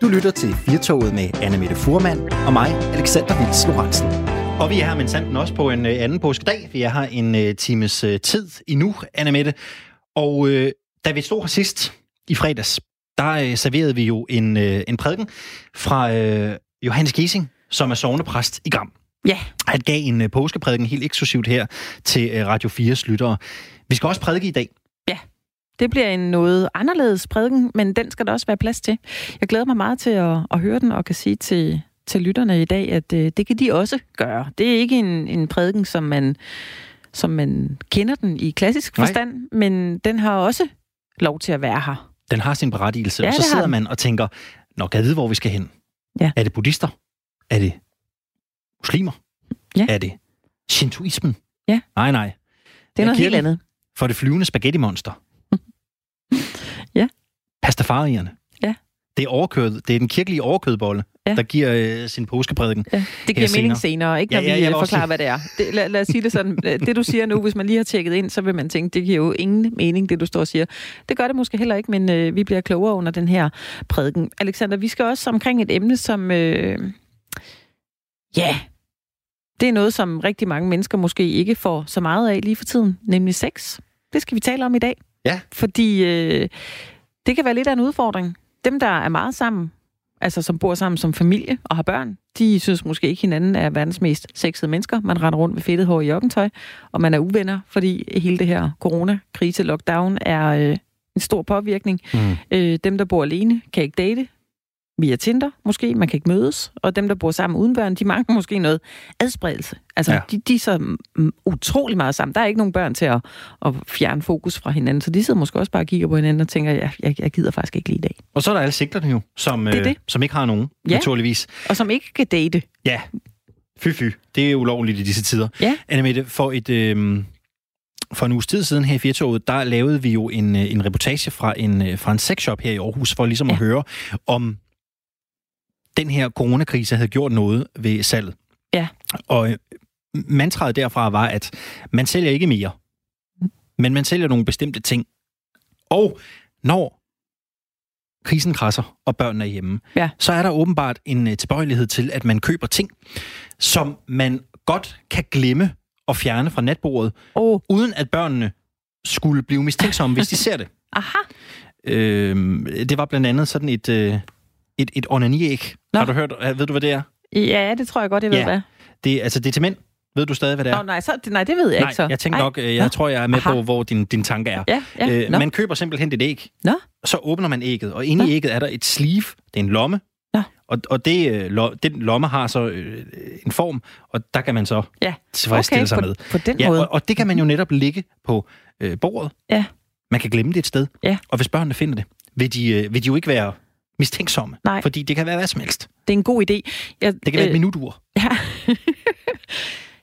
Du lytter til Firtoget med Anne Mette Furman og mig, Alexander Vils Lorentzen. Og vi er her med sanden også på en øh, anden påskedag. Vi er her en uh, times uh, tid endnu, Anne Mette. Og uh, da vi stod her sidst i fredags, der uh, serverede vi jo en, uh, en prædiken fra uh, Johannes Giesing, som er sovnepræst i Gram. Ja. Han gav en uh, påskeprædiken helt eksklusivt her til uh, Radio 4's lyttere. Vi skal også prædike i dag. Det bliver en noget anderledes prædiken, men den skal der også være plads til. Jeg glæder mig meget til at, at høre den og kan sige til, til lytterne i dag, at øh, det kan de også gøre. Det er ikke en, en prædiken, som man, som man kender den i klassisk Nej. forstand, men den har også lov til at være her. Den har sin berettigelse, Ja, og så sidder den. man og tænker, Nå, kan jeg vide, hvor vi skal hen? Ja. Er det buddhister? Er det muslimer? Ja. Er det shintoismen? Ja. Nej, nej. Det er noget helt andet. For det flyvende spaghetti-monster. Ja. Pastafarierne. Ja. Det er overkød. Det er den kirkelige overkødbolle, Ja. der giver øh, sin påskeprædiken. Ja, det giver senere. mening senere, ikke når Ja, ja, vi jeg øh, også forklarer, hvad det er. Det, lad, lad os sige det sådan. Øh, Det, du siger nu, hvis man lige har tjekket ind, så vil man tænke, det giver jo ingen mening, det du står og siger. Det gør det måske heller ikke, men øh, vi bliver klogere under den her prædiken. Alexander, vi skal også omkring et emne, som... Øh, ja, det er noget, som rigtig mange mennesker måske ikke får så meget af lige for tiden, nemlig sex. Det skal vi tale om i dag. Ja. Fordi øh, det kan være lidt af en udfordring. Dem, der er meget sammen, altså som bor sammen som familie og har børn, de synes måske ikke, hinanden er verdens mest sexede mennesker. Man render rundt med fedtet hår i joggentøj, og man er uvenner, fordi hele det her corona-krise, lockdown, er øh, en stor påvirkning. Mm. Øh, dem, der bor alene, kan ikke date via Tinder, måske. Man kan ikke mødes. Og dem, der bor sammen uden børn, de mangler måske noget adspredelse. Altså, Ja. de, de er så mm, utrolig meget sammen. Der er ikke nogen børn til at, at fjerne fokus fra hinanden, så de sidder måske også bare og kigger på hinanden og tænker, ja, jeg, jeg gider faktisk ikke lige i dag. Og så er der alle sigterne jo, som, Det øh, det. som ikke har nogen, Ja. naturligvis. Og som ikke kan date. Ja, fy fy. Det er ulovligt i disse tider. Ja. Annemette, for et... Øh, for en uges tid siden her i Firtoget, der lavede vi jo en, øh, en reportage fra en, øh, fra en sexshop her i Aarhus, for ligesom ja. at høre, om den her coronakrise havde gjort noget ved salget. Ja. Og øh, mantraet derfra var, at man sælger ikke mere, men man sælger nogle bestemte ting. Og når krisen krasser, og børnene er hjemme, Ja. så er der åbenbart en øh, tilbøjelighed til, at man køber ting, som man godt kan glemme og fjerne fra natbordet, Oh, uden at børnene skulle blive mistænksomme, hvis de ser det. aha. Øh, det var blandt andet sådan et, øh, et, et onaniæg. Nå. Har du hørt? Ved du, hvad det er? Ja, det tror jeg godt, jeg ved, Ja. hvad. Det, altså, det er til mænd. Ved du stadig, hvad det er? Nå, nej, så, nej, det ved jeg Nej, ikke så. jeg tænker Ej. nok, øh, jeg Nå. tror, jeg er med Aha. på, hvor din, din tanke er. Ja, ja. Øh, Nå. man køber simpelthen et æg, Nå. så åbner man ægget, og inde i Nå. ægget er der et sleeve, det er en lomme, Nå. og, og det, øh, lo, den lomme har så øh, en form, og der kan man så Ja. tilfredsstille okay, sig på, med. på den Ja, måde. og, og det kan man jo netop ligge på øh, bordet. Ja. Man kan glemme det et sted. Ja. Og hvis børnene finder det, vil de, øh, vil de jo ikke være mistænksomme. Nej. Fordi det kan være hvad som helst. Det er en god idé. Jeg, Det kan være et minutur. Ja.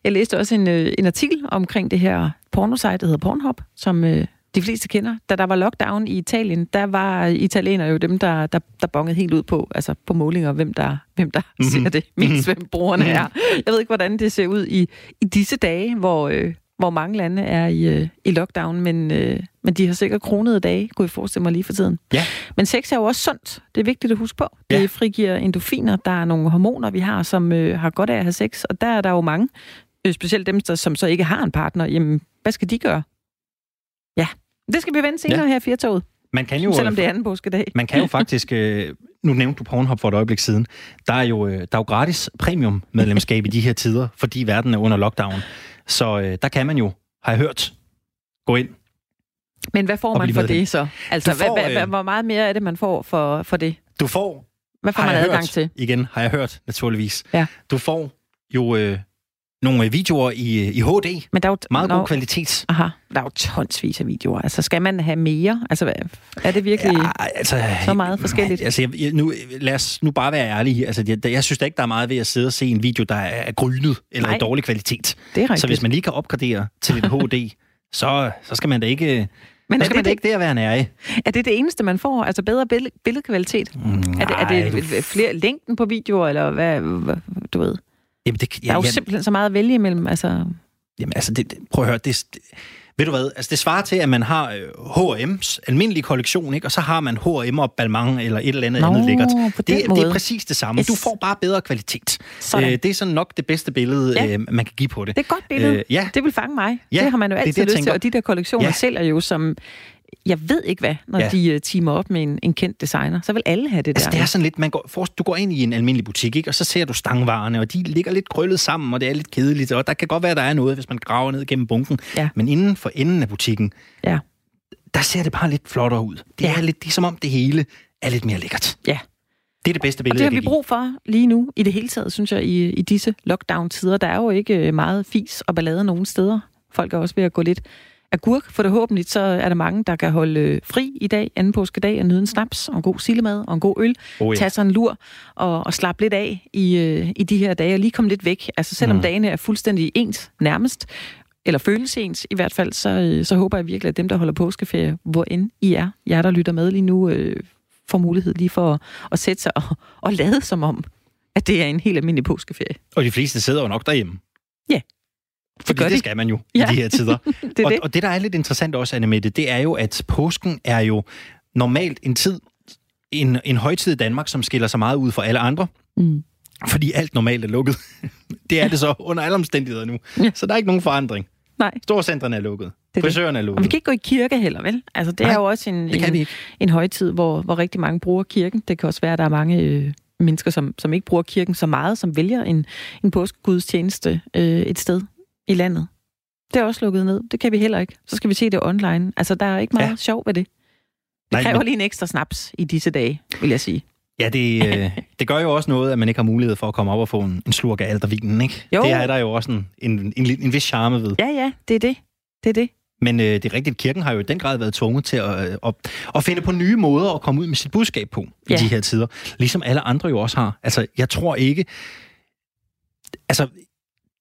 jeg læste også en, øh, en artikel omkring det her pornosite, der hedder Pornhub, som øh, de fleste kender. Da der var lockdown i Italien, der var italienere jo dem, der, der, der bongede helt ud på, altså på målinger, hvem der, hvem der Mhm. mm-hmm. ser det mest, hvem brugerne er. Jeg ved ikke, hvordan det ser ud i, i disse dage, hvor, øh, hvor mange lande er i, øh, i lockdown, men, øh, men de har sikkert kronede dage, kunne jeg forestille mig lige for tiden. Ja. Men sex er jo også sundt. Det er vigtigt at huske på. Det Ja. frigiver endorfiner. Der er nogle hormoner, vi har, som øh, har godt af at have sex. Og der er der jo mange, øh, specielt dem, der, som så ikke har en partner. Jamen, hvad skal de gøre? Ja, det skal vi vende senere Ja. her i Firtoget. Man kan jo, Selvom det er anden påskedag. Man kan jo faktisk, øh, nu nævnte du Pornhub for et øjeblik siden, der er jo, øh, der er jo gratis premium medlemskab i de her tider, fordi verden er under lockdown. Så øh, der kan man jo, har jeg hørt, gå ind. Men hvad får man for det så? Altså, Du får, hvad, hvad, øh, hvad, hvor meget mere er det, man får for, for det? Du får, Hvad får man adgang hørt, til? igen, har jeg hørt naturligvis, Ja. du får jo øh, nogle videoer i, i HD, Men der er jo, meget Nå, god kvalitet. Aha, der er jo tonsvis af videoer. Altså, skal man have mere? Altså, er det virkelig... Ja, altså, så meget forskelligt. Altså, jeg, nu, lad os nu bare være ærlige. Altså, jeg, jeg synes da ikke, der er meget ved at sidde og se en video, der er grynet eller Nej. i dårlig kvalitet. det er rigtigt. Så hvis man lige kan opgradere til lidt HD, så, så skal man da ikke, Men er skal man det, da ikke der være nære. er det det eneste, man får? Altså bedre bill- billedkvalitet? Mm, Er det, er det flere længden på videoer, eller hvad du ved? Jamen, det, Der er jo ja, simpelthen så meget at vælge imellem. Altså, jamen, altså, det, det, prøv at høre. Det, det, Ved du hvad, altså det svarer til, at man har øh, H&M's almindelige kollektion, ikke? og så har man H&M og Balmain eller et eller andet Nå, andet lækkert. Det, det er præcis det samme. Yes. Du får bare bedre kvalitet. Sådan. Øh, det er sådan nok det bedste billede, Ja. øh, man kan give på det. Det er et godt billede. Øh, ja. Det vil fange mig. Ja, det har man jo det altid det, jeg lyst til. Og de der kollektioner Ja. ja. sælger jo som... Jeg ved ikke hvad, når Ja. de øh, teamer op med en, en kendt designer. Så vil alle have det Altså, der. det er sådan lidt, man går, for, du går ind i en almindelig butik, ikke? og så ser du stangvarerne, og de ligger lidt krøllet sammen, og det er lidt kedeligt, og der kan godt være, der er noget, hvis man graver ned gennem bunken. Ja. Men inden for enden af butikken, Ja. der ser det bare lidt flottere ud. Det, Ja. er, lidt, det er som om det hele er lidt mere lækkert. Ja. Det er det bedste Og billede, det har vi brug for lige nu, i det hele taget, synes jeg, i, i disse lockdown-tider. Der er jo ikke øh, meget fis og ballade nogen steder. Folk er også ved at gå lidt agurk, for forhåbentlig så er der mange, der kan holde øh, fri i dag, anden påskedag, og nyde en snaps, og en god sillemad, og en god øl. Oh, ja. Tage sig en lur og, og slappe lidt af i, øh, i de her dage, og lige komme lidt væk. Altså selvom Mm. dagene er fuldstændig ens nærmest, eller føles ens i hvert fald, så, øh, så håber jeg virkelig, at dem, der holder påskeferie, hvor end I er, jer der lytter med lige nu, øh, får mulighed lige for at, at sætte sig og, og lade som om, at det er en helt almindelig påskeferie. Og de fleste sidder jo nok derhjemme. Ja, Fordi det de. skal man jo Ja. i de her tider. Det og, det. og det, der er lidt interessant også, Anne Mette, det er jo, at påsken er jo normalt en tid, en, en højtid i Danmark, som skiller sig meget ud fra alle andre. Mm. Fordi alt normalt er lukket. det er det så under alle omstændigheder nu. Ja. Så der er ikke nogen forandring. Nej, Storcentrene er lukket. det. Frisørerne er og vi lukket. kan ikke gå i kirke heller, vel? Altså, det Nej, er jo også en, Det en, en højtid, hvor, hvor rigtig mange bruger kirken. Det kan også være, at der er mange øh, mennesker, som, som ikke bruger kirken så meget, som vælger en, en påskegudstjeneste øh, et sted i landet. Det er også lukket ned. Det kan vi heller ikke. Så skal vi se det online. Altså, der er ikke meget Ja. sjov ved det. Det Nej, kræver men- lige en ekstra snaps i disse dage, vil jeg sige. Ja, det, øh, det gør jo også noget, at man ikke har mulighed for at komme op og få en, en slurk af aldervinen, ikke? Jo. Det er der jo også en, en, en, en vis charme ved. Ja, ja, det er det. Det er det. Men øh, det er rigtigt, kirken har jo i den grad været tvunget til at, øh, at, at finde på nye måder at komme ud med sit budskab på ja. i de her tider. Ligesom alle andre jo også har. Altså, jeg tror ikke... Altså,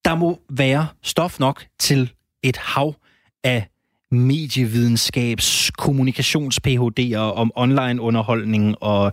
der må være stof nok til et hav af medievidenskabs, kommunikations-PHD'er om online-underholdning og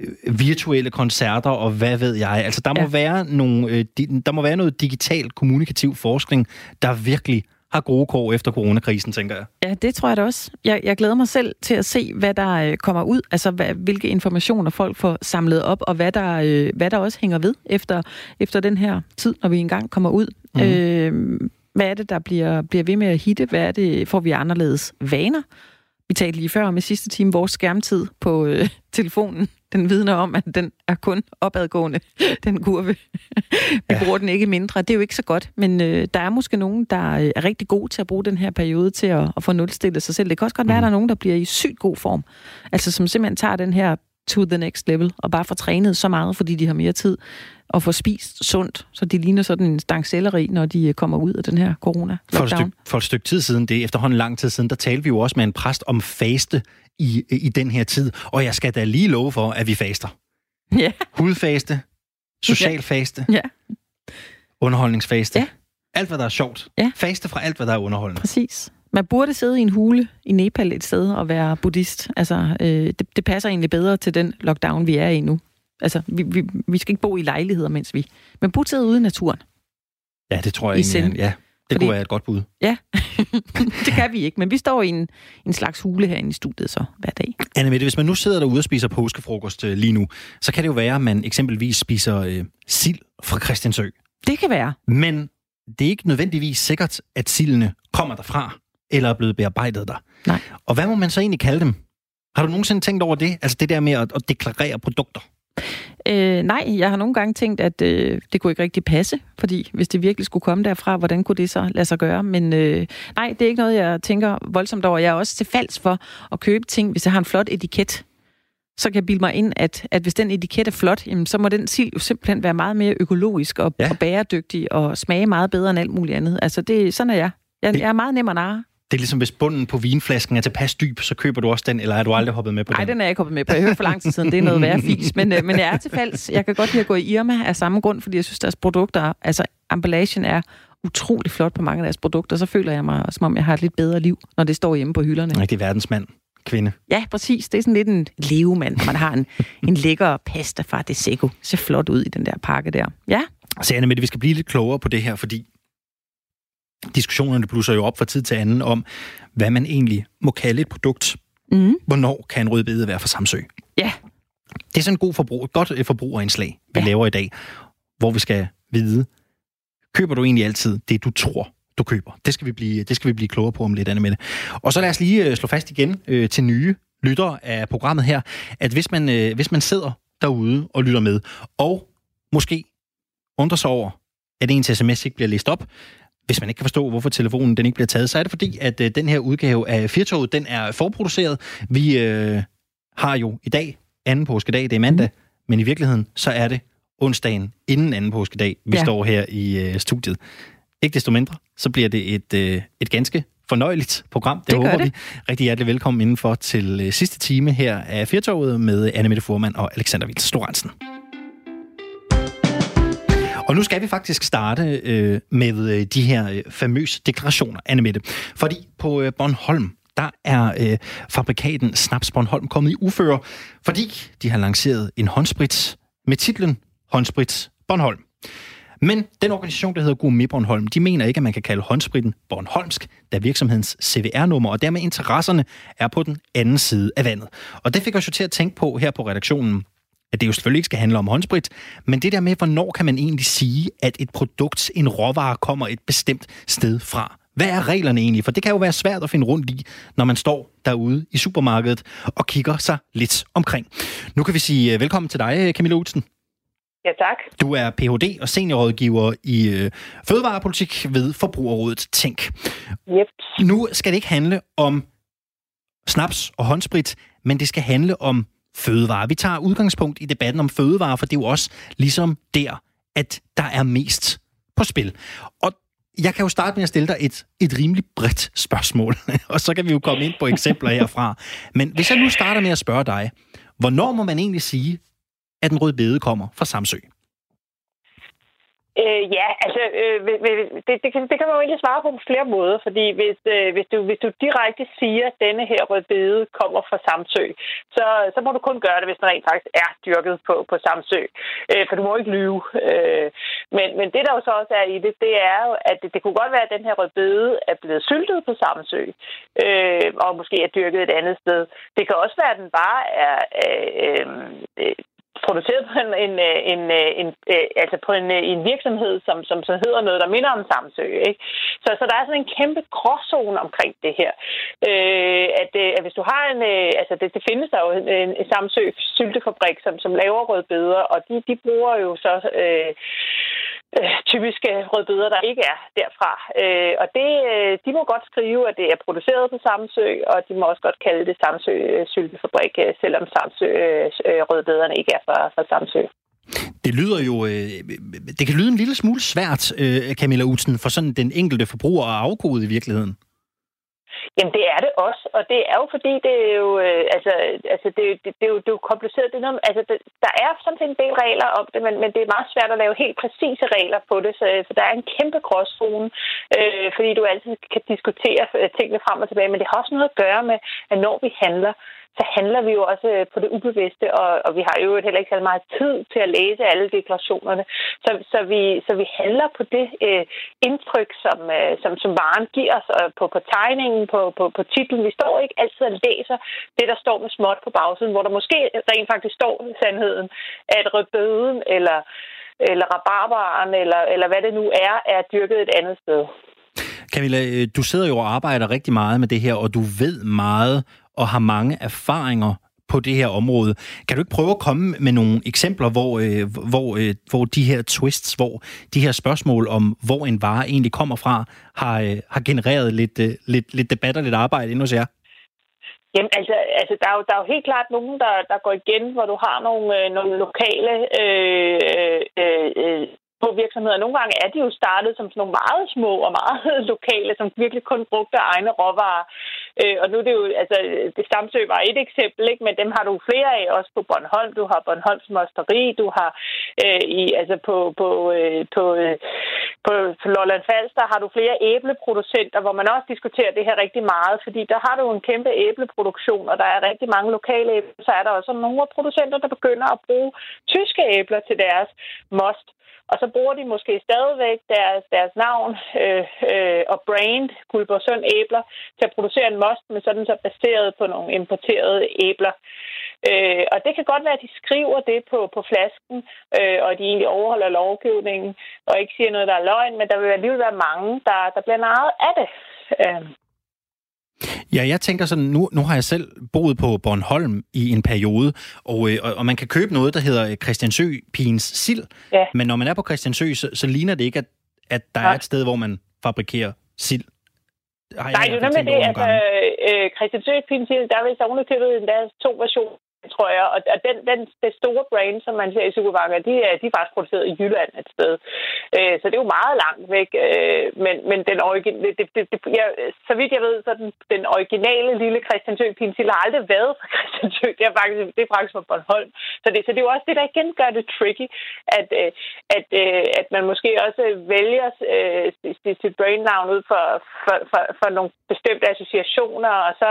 øh, virtuelle koncerter og hvad ved jeg. Altså, der må, Ja. være nogle, øh, di, der må være noget digital kommunikativ forskning, der virkelig har gode kår efter coronakrisen, tænker jeg. Ja, det tror jeg da også. Jeg, jeg glæder mig selv til at se, hvad der øh, kommer ud, altså hvad, hvilke informationer folk får samlet op, og hvad der, øh, hvad der også hænger ved efter, efter den her tid, når vi engang kommer ud. Mm. Øh, hvad er det, der bliver, bliver ved med at hitte? Hvad er det, får vi anderledes vaner? Vi talte lige før om i sidste time, vores skærmtid på øh, telefonen, den vidner om, at den er kun opadgående, den kurve. Vi Ja. bruger den ikke mindre. Det er jo ikke så godt, men øh, der er måske nogen, der øh, er rigtig gode til at bruge den her periode til at, at få nulstillet sig selv. Det kan også godt være, at der er nogen, der bliver i sygt god form. Altså som simpelthen tager den her to the next level, og bare får trænet så meget, fordi de har mere tid, og får spist sundt, så de ligner sådan en stang selleri, når de øh, kommer ud af den her corona For et, stykke, for et stykke tid siden, det er efterhånden lang tid siden, der talte vi jo også med en præst om faste i, i den her tid. Og jeg skal da lige love for, at vi faster. Ja, Hudfaste, social faste, ja, underholdningsfaste. Ja. Alt, hvad der er sjovt. Ja. Faste fra alt, hvad der er underholdende. præcis. Man burde sidde i en hule i Nepal et sted og være buddhist. Altså, øh, det, det passer egentlig bedre til den lockdown, vi er i nu. Altså, vi, vi, vi skal ikke bo i lejligheder, mens vi... Men burde sidde ude i naturen. Ja, det tror jeg I egentlig. sind. Ja, det Fordi- kunne være et godt bud. Ja, det kan vi ikke, men vi står i en, en slags hule herinde i studiet så hver dag. Anne Mette, hvis man nu sidder derude og spiser påskefrokost øh, lige nu, så kan det jo være, at man eksempelvis spiser øh, sild fra Christiansø. Det kan være. Men det er ikke nødvendigvis sikkert, at sildene kommer derfra, eller er blevet bearbejdet der. Nej. Og hvad må man så egentlig kalde dem? Har du nogensinde tænkt over det? Altså det der med at, at deklarere produkter? Øh, nej, jeg har nogle gange tænkt, at øh, det kunne ikke rigtig passe, fordi hvis det virkelig skulle komme derfra, hvordan kunne det så lade sig gøre? Men øh, nej, det er ikke noget, jeg tænker voldsomt over. Jeg er også til falds for at købe ting, hvis jeg har en flot etiket. Så kan jeg bilde mig ind, at, at hvis den etiket er flot, jamen, så må den sild jo simpelthen være meget mere økologisk og, Ja. og bæredygtig og smage meget bedre end alt muligt andet. Altså, det, sådan er jeg. Jeg, jeg er meget nem at narre. Det er ligesom, hvis bunden på vinflasken er tilpas dyb, så køber du også den, eller er du aldrig hoppet med på Nej, den? den er jeg ikke kommet med på. Jeg hørte for lang tid siden, det er noget værre fis. Men, øh, men jeg er til. Jeg kan godt lide at gå i Irma af samme grund, fordi jeg synes, deres produkter, altså emballagen er utrolig flot på mange af deres produkter. Så føler jeg mig, som om jeg har et lidt bedre liv, når det står hjemme på hylderne. Rigtig verdensmand. Kvinde. Ja, præcis. Det er sådan lidt en levemand. Man har en, en lækker pasta fra Desego. Ser flot ud i den der pakke der. Ja, Så Anne Mette, vi skal blive lidt klogere på det her, fordi diskussionerne blusser jo op fra tid til anden om, hvad man egentlig må kalde et produkt. Mm. Hvornår kan en rødbede være for Samsø? Ja. Det er sådan en god forbrug, godt øh, forbrugerindslag, vi ja. laver i dag, hvor vi skal vide, køber du egentlig altid det, du tror, du køber? Det skal vi blive, det skal vi blive klogere på om lidt, andet med det. Og så lad os lige øh, slå fast igen øh, til nye lyttere af programmet her, at hvis man, øh, hvis man sidder derude og lytter med, og måske undrer sig over, at ens sms ikke bliver læst op, hvis man ikke kan forstå, hvorfor telefonen den ikke bliver taget, så er det fordi, at øh, den her udgave af Firtoget, den er forproduceret. Vi øh, har jo i dag anden påskedag, det er mandag, mm. men i virkeligheden, så er det onsdagen inden anden påskedag, vi ja. står her i øh, studiet. Ikke desto mindre, så bliver det et, øh, et ganske fornøjeligt program. Det, det håber det. vi. Rigtig hjertelig velkommen indenfor til øh, sidste time her af Firtoget med Anne Mette Furman og Alexander Vils Storensen. Og nu skal vi faktisk starte øh, med øh, de her øh, famøse deklarationer, Anne Mette. Fordi på øh, Bornholm, der er øh, fabrikaten Snaps Bornholm kommet i uføre, fordi de har lanceret en håndsprit med titlen Håndsprit Bornholm. Men den organisation, der hedder Gourmet Bornholm, de mener ikke, at man kan kalde håndspritten Bornholmsk, da virksomhedens CVR-nummer og dermed interesserne er på den anden side af vandet. Og det fik os jo til at tænke på her på redaktionen, at det jo selvfølgelig ikke skal handle om håndsprit, men det der med, hvornår kan man egentlig sige, at et produkt, en råvare, kommer et bestemt sted fra? Hvad er reglerne egentlig? For det kan jo være svært at finde rundt i, når man står derude i supermarkedet og kigger sig lidt omkring. Nu kan vi sige øh, velkommen til dig, Camilla Utsen. Ja, tak. Du er Ph.D. og seniorrådgiver i øh, fødevarepolitik ved Forbrugerrådet Tænk. Yep. Nu skal det ikke handle om snaps og håndsprit, men det skal handle om fødevarer. Vi tager udgangspunkt i debatten om fødevarer, for det er jo også ligesom der, at der er mest på spil. Og jeg kan jo starte med at stille dig et, et rimelig bredt spørgsmål, og så kan vi jo komme ind på eksempler herfra. Men hvis jeg nu starter med at spørge dig, hvornår må man egentlig sige, at den røde bede kommer fra Samsø? Øh, ja, altså, øh, det, det, kan, det kan man jo egentlig svare på på flere måder, fordi hvis, øh, hvis, du, hvis du direkte siger, at denne her rødbede kommer fra Samsø, så, så må du kun gøre det, hvis den rent faktisk er dyrket på, på Samsø, øh, for du må ikke lyve. Øh, men, men det, der jo så også er i det, det er jo, at det, det kunne godt være, at den her rødbede er blevet syltet på Samsø, øh, og måske er dyrket et andet sted. Det kan også være, at den bare er... Øh, øh, produceret på en, en, øh, en, øh, en, øh, altså på en, en virksomhed, som, som så hedder noget, der minder om Samsø. Ikke? Så, så der er sådan en kæmpe gråzone omkring det her. Øh, at, at hvis du har en... Altså det, det findes der jo en, en Samsø syltefabrik, som, som laver rødbeder, og de, de bruger jo så... Øh, øh, typiske rødbeder, der ikke er derfra. Øh, og det, øh, de må godt skrive, at det er produceret på Samsø, og de må også godt kalde det Samsø øh, Syltefabrik, øh, selvom Samsø øh, rødbederne ikke er fra, fra Samsø. Det lyder jo, øh, det kan lyde en lille smule svært, øh, Camilla Utsen, for sådan den enkelte forbruger at afkode i virkeligheden. Jamen, det er det også, og det er jo fordi, det er jo, øh, altså, altså det, det, det, er jo, det er jo kompliceret. Det er noget, altså, det, der er sådan set en del regler om det, men, men det er meget svært at lave helt præcise regler på det, så, så der er en kæmpe gråzone, øh, fordi du altid kan diskutere øh, tingene frem og tilbage, men det har også noget at gøre med, at når vi handler, så handler vi jo også øh, på det ubevidste, og, og vi har jo heller ikke så meget tid til at læse alle deklarationerne. Så, så, vi, så vi handler på det øh, indtryk, som, øh, som, som varen giver os og på, på tegningen, på, på, på titlen. Vi står ikke altid og læser det, der står med småt på bagsiden, hvor der måske rent faktisk står sandheden, at rødbøden eller eller rabarbaren, eller, eller hvad det nu er, er dyrket et andet sted. Camilla, øh, du sidder jo og arbejder rigtig meget med det her, og du ved meget og har mange erfaringer på det her område. Kan du ikke prøve at komme med nogle eksempler, hvor, øh, hvor, øh, hvor de her twists, hvor de her spørgsmål om, hvor en vare egentlig kommer fra, har, øh, har genereret lidt, øh, lidt, lidt debat og lidt arbejde endnu hos jer? Jamen, altså, altså der, er jo, der er jo helt klart nogen, der, der går igen, hvor du har nogle, øh, nogle lokale øh, øh, øh på virksomheder. Nogle gange er de jo startet som sådan nogle meget små og meget lokale, som virkelig kun brugte egne råvarer. Øh, og nu er det jo, altså, det Samsø var et eksempel, ikke? men dem har du flere af, også på Bornholm. Du har Bornholms Mosteri, du har øh, i, altså på, på, øh, på, øh, på, på Lolland Falster har du flere æbleproducenter, hvor man også diskuterer det her rigtig meget, fordi der har du en kæmpe æbleproduktion, og der er rigtig mange lokale æbler. Så er der også nogle producenter, der begynder at bruge tyske æbler til deres most og så bruger de måske stadigvæk deres, deres navn øh, øh, og brand, Guldborgsund Æbler, til at producere en most, men sådan så baseret på nogle importerede æbler. Øh, og det kan godt være, at de skriver det på, på flasken, øh, og de egentlig overholder lovgivningen, og ikke siger noget, der er løgn, men der vil alligevel være mange, der, der bliver narret af det. Øh. Ja, jeg tænker sådan, nu, nu har jeg selv boet på Bornholm i en periode, og, øh, og, man kan købe noget, der hedder Christiansø Pigens Sild. Ja. Men når man er på Christiansø, så, så ligner det ikke, at, at der ja. er et sted, hvor man fabrikerer sild. Har Nej, det er nemlig det. Altså, øh, Christiansø Pigens Sild, der er vist ovenikøbet endda to versioner tror jeg. Og, den, den, det store brand, som man ser i supermarkedet, de er, de er faktisk produceret i Jylland et sted. Øh, så det er jo meget langt væk. Øh, men, men den origin, det, det, det, jeg, så vidt jeg ved, så den, den originale lille Christian Tøg Pintil har aldrig været fra Christiansø. Det er faktisk, det er faktisk fra Bornholm. Så det, så det er jo også det, der igen gør det tricky, at, øh, at, øh, at man måske også vælger øh, sit, sit brain ud for, for, for, for nogle bestemte associationer, og så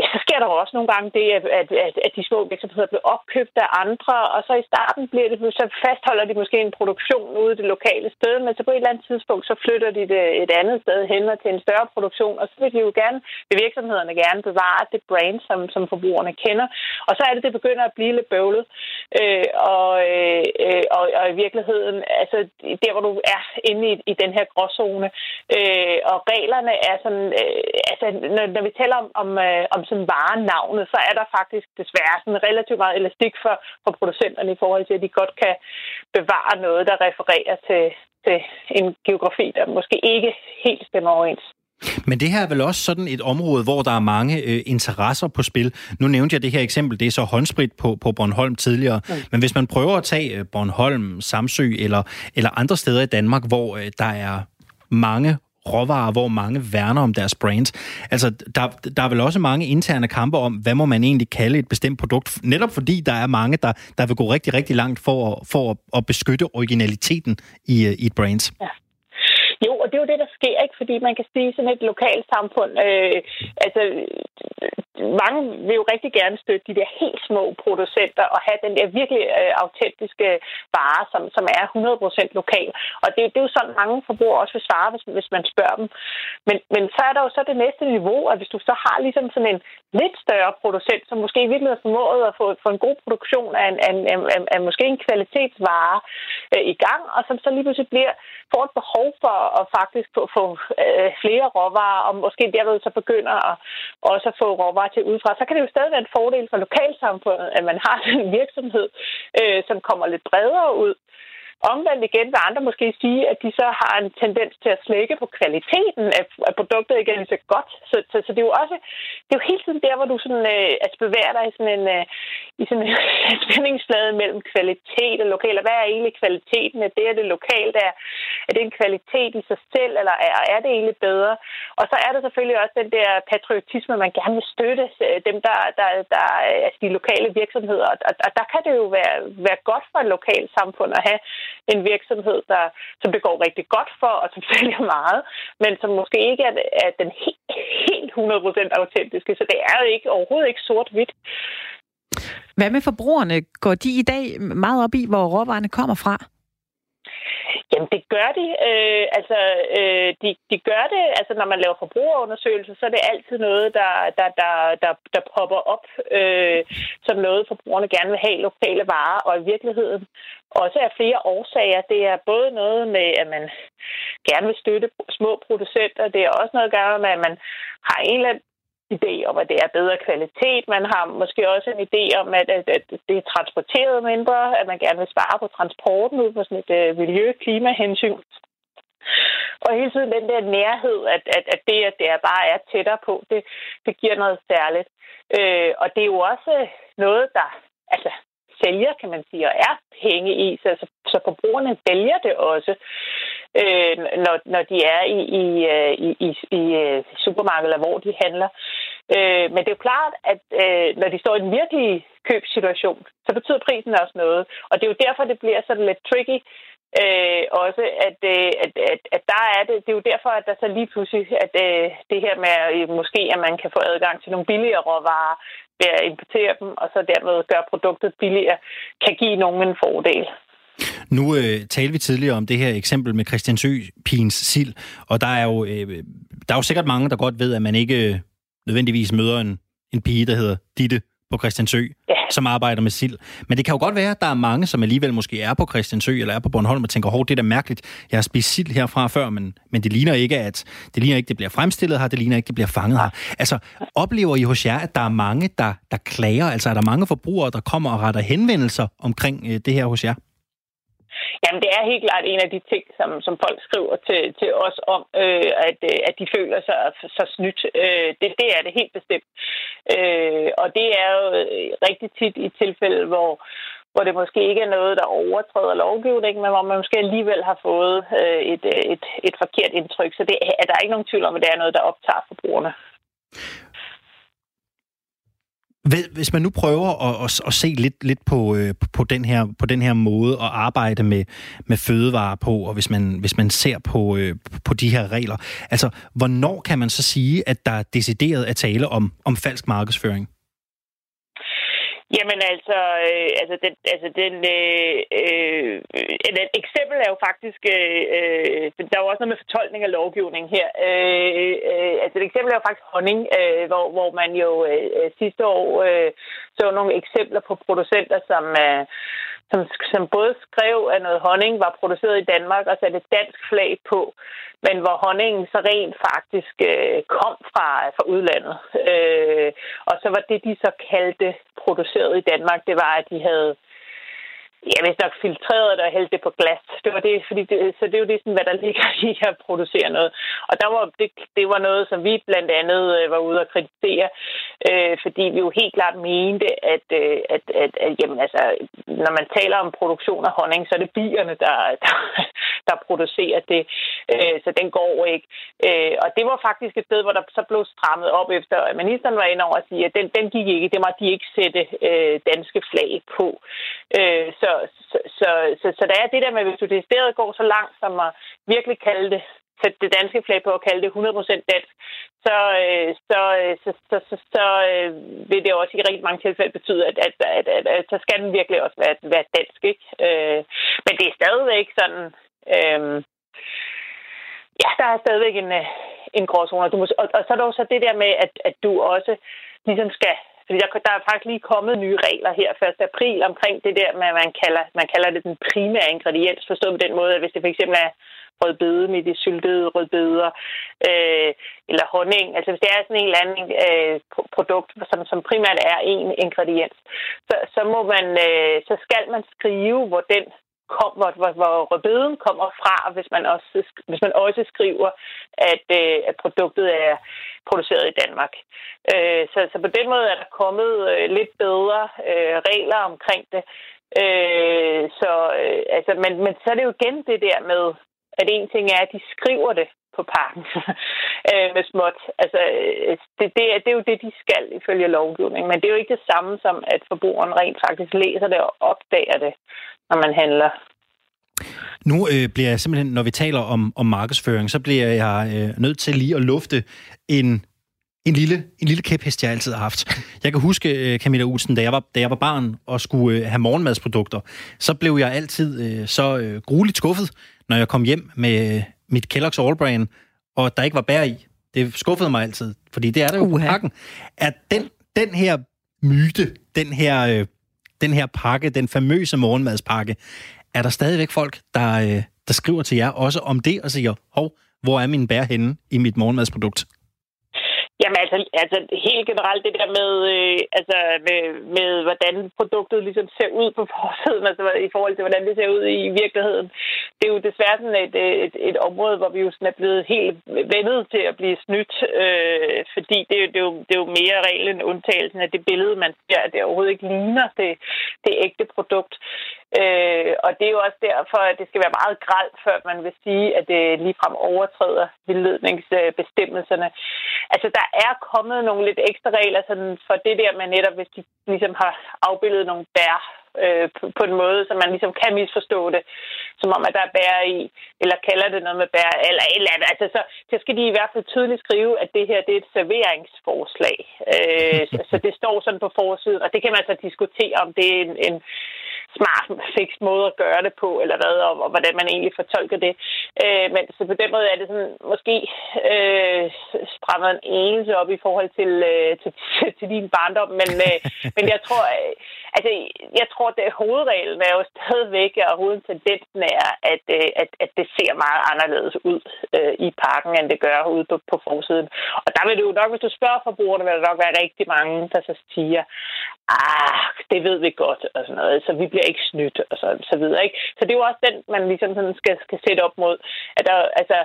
Ja, så sker der jo også nogle gange det, at, at, at, at de små virksomheder bliver opkøbt af andre, og så i starten bliver det, så fastholder de måske en produktion ude i det lokale sted, men så på et eller andet tidspunkt, så flytter de det et andet sted hen til en større produktion, og så vil de jo gerne, vil virksomhederne gerne bevare det brand, som, som forbrugerne kender. Og så er det, det begynder at blive lidt bøvlet. Øh, og, øh, og, og i virkeligheden, altså der, hvor du er inde i, i den her gråzone, øh, og reglerne er sådan, øh, altså når, når vi taler om, om, øh, om som varenavnet, så er der faktisk desværre sådan relativt meget elastik for, for producenterne i forhold til, at de godt kan bevare noget, der refererer til, til en geografi, der måske ikke helt stemmer overens. Men det her er vel også sådan et område, hvor der er mange øh, interesser på spil. Nu nævnte jeg det her eksempel, det er så håndsprit på, på Bornholm tidligere. Mm. Men hvis man prøver at tage øh, Bornholm, Samsø eller, eller andre steder i Danmark, hvor øh, der er mange råvarer, hvor mange værner om deres brand. Altså, der, der er vel også mange interne kampe om, hvad må man egentlig kalde et bestemt produkt, netop fordi der er mange, der, der vil gå rigtig, rigtig langt for, for at, at beskytte originaliteten i, øh, i et brand. Ja. Jo, og det er jo det, der sker, ikke? Fordi man kan sige sådan et lokalsamfund, øh, altså mange vil jo rigtig gerne støtte de der helt små producenter og have den der virkelig øh, autentiske vare, som, som er 100% lokal. Og det, det er jo sådan, mange forbrugere også vil svare, hvis, hvis man spørger dem. Men, men så er der jo så det næste niveau, at hvis du så har ligesom sådan en lidt større producent, som måske virkelig har formået at få, få en god produktion af, en, af, af, af, af måske en kvalitetsvare øh, i gang, og som så lige pludselig bliver, får et behov for at faktisk få, få øh, flere råvarer, og måske derved så begynder at også at få råvarer til udefra, så kan det jo stadig være en fordel for lokalsamfundet, at man har en virksomhed, øh, som kommer lidt bredere ud. Omvendt igen vil andre måske sige, at de så har en tendens til at slække på kvaliteten af, af produktet ikke er så godt. Så, så, så det er jo også, det er jo hele tiden der, hvor du sådan, øh, altså bevæger dig i sådan en, øh, i sådan en spændingsflade mellem kvalitet og lokal. Og hvad er egentlig kvaliteten? Er det, er det lokalt? Er, er det en kvalitet i sig selv, eller er, er det egentlig bedre? Og så er der selvfølgelig også den der patriotisme, man gerne vil støtte øh, dem, der, der, der altså de lokale virksomheder. Og, og, og der kan det jo være, være godt for et lokalt samfund at have en virksomhed, der, som det går rigtig godt for, og som sælger meget, men som måske ikke er, er den helt, helt 100% autentiske. Så det er jo ikke, overhovedet ikke sort-hvidt. Hvad med forbrugerne? Går de i dag meget op i, hvor råvarerne kommer fra? Jamen, det gør de. Øh, altså, øh, de, de gør det. Altså, når man laver forbrugerundersøgelser, så er det altid noget, der, der, der, der, der popper op øh, som noget, forbrugerne gerne vil have lokale varer. Og i virkeligheden også af flere årsager. Det er både noget med, at man gerne vil støtte små producenter. Det er også noget at gøre med, at man har en eller anden idé om, at det er bedre kvalitet. Man har måske også en idé om, at, at, at det er transporteret mindre, at man gerne vil spare på transporten ud fra sådan et uh, miljø-klimahensyn. Og hele tiden den der nærhed, at, at, at det, at det er bare er tættere på, det, det giver noget særligt. Øh, og det er jo også noget, der... Altså, sælger, kan man sige, og er penge i, så, altså, så forbrugerne vælger det også, øh, når, når de er i, i, øh, i, i, i øh, supermarkedet, eller hvor de handler. Øh, men det er jo klart, at øh, når de står i den virkelige købssituation, så betyder prisen også noget. Og det er jo derfor, det bliver sådan lidt tricky, Øh, også at, øh, at, at, at der er det, det er jo derfor, at der så lige pludselig, at øh, det her med øh, måske, at man kan få adgang til nogle billigere råvarer ved at importere dem, og så dermed gøre produktet billigere, kan give nogen en fordel. Nu øh, talte vi tidligere om det her eksempel med Christiansø Pins sild, og der er, jo, øh, der er jo sikkert mange, der godt ved, at man ikke øh, nødvendigvis møder en, en pige, der hedder Ditte på Christiansø, ja. som arbejder med sild. Men det kan jo godt være, at der er mange, som alligevel måske er på Christiansø eller er på Bornholm og tænker, hov, det er da mærkeligt, jeg har spist sild herfra før, men, men det ligner ikke, at det ligner ikke, det bliver fremstillet her, det ligner ikke, det bliver fanget her. Altså, oplever I hos jer, at der er mange, der, der klager? Altså, er der mange forbrugere, der kommer og retter henvendelser omkring øh, det her hos jer? Jamen, det er helt klart en af de ting, som, som folk skriver til, til os om, øh, at, øh, at de føler sig så snydt. Øh, det, det er det helt bestemt. Øh, og det er jo øh, rigtig tit i tilfælde, hvor, hvor det måske ikke er noget, der overtræder lovgivningen, men hvor man måske alligevel har fået øh, et, øh, et, et forkert indtryk. Så det, er der er ikke nogen tvivl om, at det er noget, der optager forbrugerne. Hvis man nu prøver at, at, at se lidt, lidt på, øh, på, den her, på den her måde at arbejde med, med fødevarer på, og hvis man, hvis man ser på, øh, på de her regler, altså hvornår kan man så sige, at der er decideret at tale om, om falsk markedsføring? Jamen altså, øh, altså den, altså den, øh, øh, et eksempel er jo faktisk, øh, øh, der er jo også noget med fortolkning af lovgivning her. Øh, øh, altså et eksempel er jo faktisk honning, øh, hvor, hvor man jo øh, sidste år øh, så nogle eksempler på producenter, som øh, som, som både skrev, at noget honning var produceret i Danmark og satte et dansk flag på, men hvor honningen så rent faktisk øh, kom fra, fra udlandet. Øh, og så var det, de så kaldte produceret i Danmark, det var, at de havde Ja, hvis nok filtreret det og hældt det på glas. Det var det, fordi det, så det er jo det, sådan, hvad der ligger i at producere noget. Og der var, det, det var noget, som vi blandt andet øh, var ude at kritisere, øh, fordi vi jo helt klart mente, at, øh, at, at, at jamen, altså, når man taler om produktion af honning, så er det bierne, der, der, der producerer det. Øh, så den går ikke. Øh, og det var faktisk et sted, hvor der så blev strammet op efter, at ministeren var inde over at sige, at den, den gik ikke. Det må de ikke sætte øh, danske flag på. Øh, så så, så, så, så der er det der med, hvis du decideret går så langt, som at virkelig kalde det sætte det danske flag på og kalde det 100% dansk, øh, øh, så, så, så, så, så, så vil det også i rigtig mange tilfælde betyde, at, at, at, at, at så skal den virkelig også være, være dansk. Ikke? Øh, men det er stadigvæk sådan... Øh, ja, der er stadigvæk en, øh, en gråzone. Du må, og, og så er der også det der med, at, at du også ligesom skal fordi der, der er faktisk lige kommet nye regler her 1. april omkring det der med, man kalder, man kalder det den primære ingrediens, forstået på den måde, at hvis det for eksempel er rødbede med de syltede rødbeder, øh, eller honning, altså hvis det er sådan en eller anden øh, produkt, som, som primært er en ingrediens, så, så må man, øh, så skal man skrive, hvor den kom, hvor, hvor, hvor rødbeden kommer fra, hvis man også, hvis man også skriver, at, øh, at produktet er produceret i Danmark. Øh, så, så på den måde er der kommet øh, lidt bedre øh, regler omkring det. Øh, så, øh, altså, men, men så er det jo igen det der med, at en ting er, at de skriver det på parken øh, med småt. Altså, øh, det, det, det, det er jo det, de skal ifølge lovgivningen, men det er jo ikke det samme som, at forbrugeren rent faktisk læser det og opdager det, når man handler. Nu øh, bliver jeg simpelthen, når vi taler om, om markedsføring, så bliver jeg øh, nødt til lige at lufte en en lille, en lille kæphest, jeg altid har haft. Jeg kan huske, øh, Camilla Olsen, da jeg var, da jeg var barn og skulle øh, have morgenmadsprodukter, så blev jeg altid øh, så øh, grueligt skuffet, når jeg kom hjem med mit Kellogg's All Brand, og der ikke var bær i. Det skuffede mig altid, fordi det er der jo på pakken. At den, den her myte, den her, øh, den her pakke, den famøse morgenmadspakke, er der stadigvæk folk, der, øh, der skriver til jer også om det og siger, hov, hvor er min bær henne i mit morgenmadsprodukt? Jamen altså, altså helt generelt det der med, øh, altså med, med, hvordan produktet ligesom ser ud på forsiden, altså i forhold til, hvordan det ser ud i virkeligheden. Det er jo desværre sådan et, et, et område, hvor vi jo sådan er blevet helt vendet til at blive snydt, øh, fordi det, det, er jo, det er jo mere reglen end undtagelsen af det billede, man ser, at det overhovedet ikke ligner det, det ægte produkt. Øh, og det er jo også derfor, at det skal være meget gralt, før man vil sige, at det ligefrem overtræder vildledningsbestemmelserne. Altså, der er kommet nogle lidt ekstra regler sådan for det der med netop, hvis de ligesom har afbildet nogle bær øh, på, på en måde, så man ligesom kan misforstå det, som om, at der er bær i, eller kalder det noget med bær, eller et eller andet. Altså, så, så skal de i hvert fald tydeligt skrive, at det her det er et serveringsforslag. Øh, så, så det står sådan på forsiden, og det kan man så diskutere, om det er en, en smart, fix måde at gøre det på, eller hvad, og, og hvordan man egentlig fortolker det. Øh, men så på den måde er det sådan, måske øh, strammet en enelse op i forhold til, øh, til, til, til din barndom, men, øh, men jeg tror, øh, altså, jeg tror, at hovedreglen er jo stadigvæk, og hovedtendensen er, at, øh, at, at det ser meget anderledes ud øh, i parken, end det gør ude på, på forsiden. Og der vil det jo nok, hvis du spørger forbrugerne, vil der nok være rigtig mange, der så siger, ah, det ved vi godt, og sådan noget, så vi bliver ikke snydt, og så, så videre. Ikke? Så det er jo også den, man ligesom sådan skal, skal sætte op mod, at der, altså,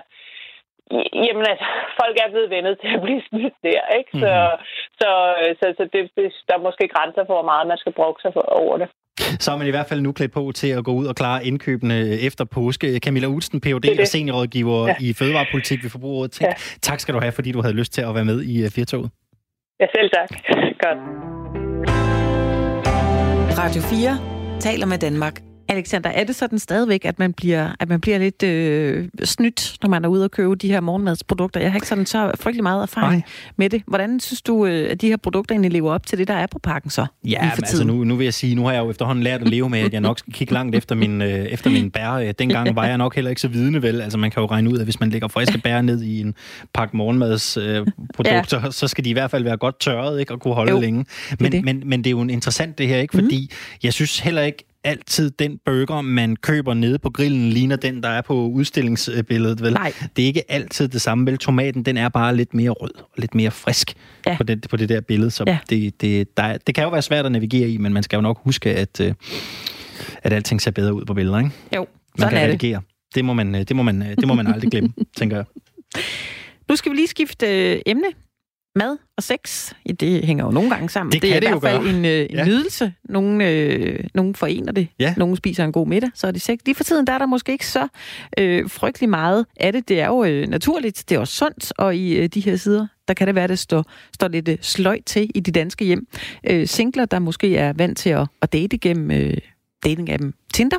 Jamen altså, folk er blevet vendet til at blive snydt der, ikke? Så, mm-hmm. så, så, så det, det, der er måske grænser for, hvor meget man skal bruge sig for, over det. Så er man i hvert fald nu klædt på til at gå ud og klare indkøbene efter påske. Camilla Udsten, Ph.D. og seniorrådgiver ja. i Fødevarepolitik ved Forbrugerrådet. Ja. Tak skal du have, fordi du havde lyst til at være med i uh, Firtoget. Ja, selv tak. Godt. Radio 4 taler med Danmark. Alexander, er det sådan stadigvæk, at man bliver, at man bliver lidt øh, snydt, når man er ude og købe de her morgenmadsprodukter? Jeg har ikke sådan så frygtelig meget erfaring Nej. med det. Hvordan synes du, øh, at de her produkter egentlig lever op til det, der er på pakken så? Ja, men altså nu, nu vil jeg sige, nu har jeg jo efterhånden lært at leve med, at jeg nok skal kigge langt efter min, øh, efter min bær. Øh, dengang var jeg nok heller ikke så vidende vel. Altså man kan jo regne ud, at hvis man lægger friske bær ned i en pakke morgenmadsprodukter, øh, ja. så skal de i hvert fald være godt tørret ikke, og kunne holde jo, længe. Men det. Men, men det er jo interessant det her, ikke? fordi mm. jeg synes heller ikke, altid den burger, man køber nede på grillen, ligner den, der er på udstillingsbilledet, vel? Nej. Det er ikke altid det samme, vel? Tomaten, den er bare lidt mere rød og lidt mere frisk ja. på, det, på det der billede, så ja. det, det, der, det kan jo være svært at navigere i, men man skal jo nok huske, at, øh, at alting ser bedre ud på billeder, ikke? Jo, man kan redigere. Det. det. må man, det må man, det må man aldrig glemme, tænker jeg. Nu skal vi lige skifte øh, emne mad og sex, det hænger jo nogle gange sammen. Det, det er i hvert fald en, øh, en ja. nydelse. Nogle, øh, nogle forener det. Ja. Nogle spiser en god middag, så er det sex. Lige for tiden der er der måske ikke så øh, frygtelig meget af det. Det er jo øh, naturligt, det er også sundt, og i øh, de her sider, der kan det være, at det står, står lidt øh, sløjt til i de danske hjem. Øh, singler, der måske er vant til at, at date gennem øh, dating-appen Tinder,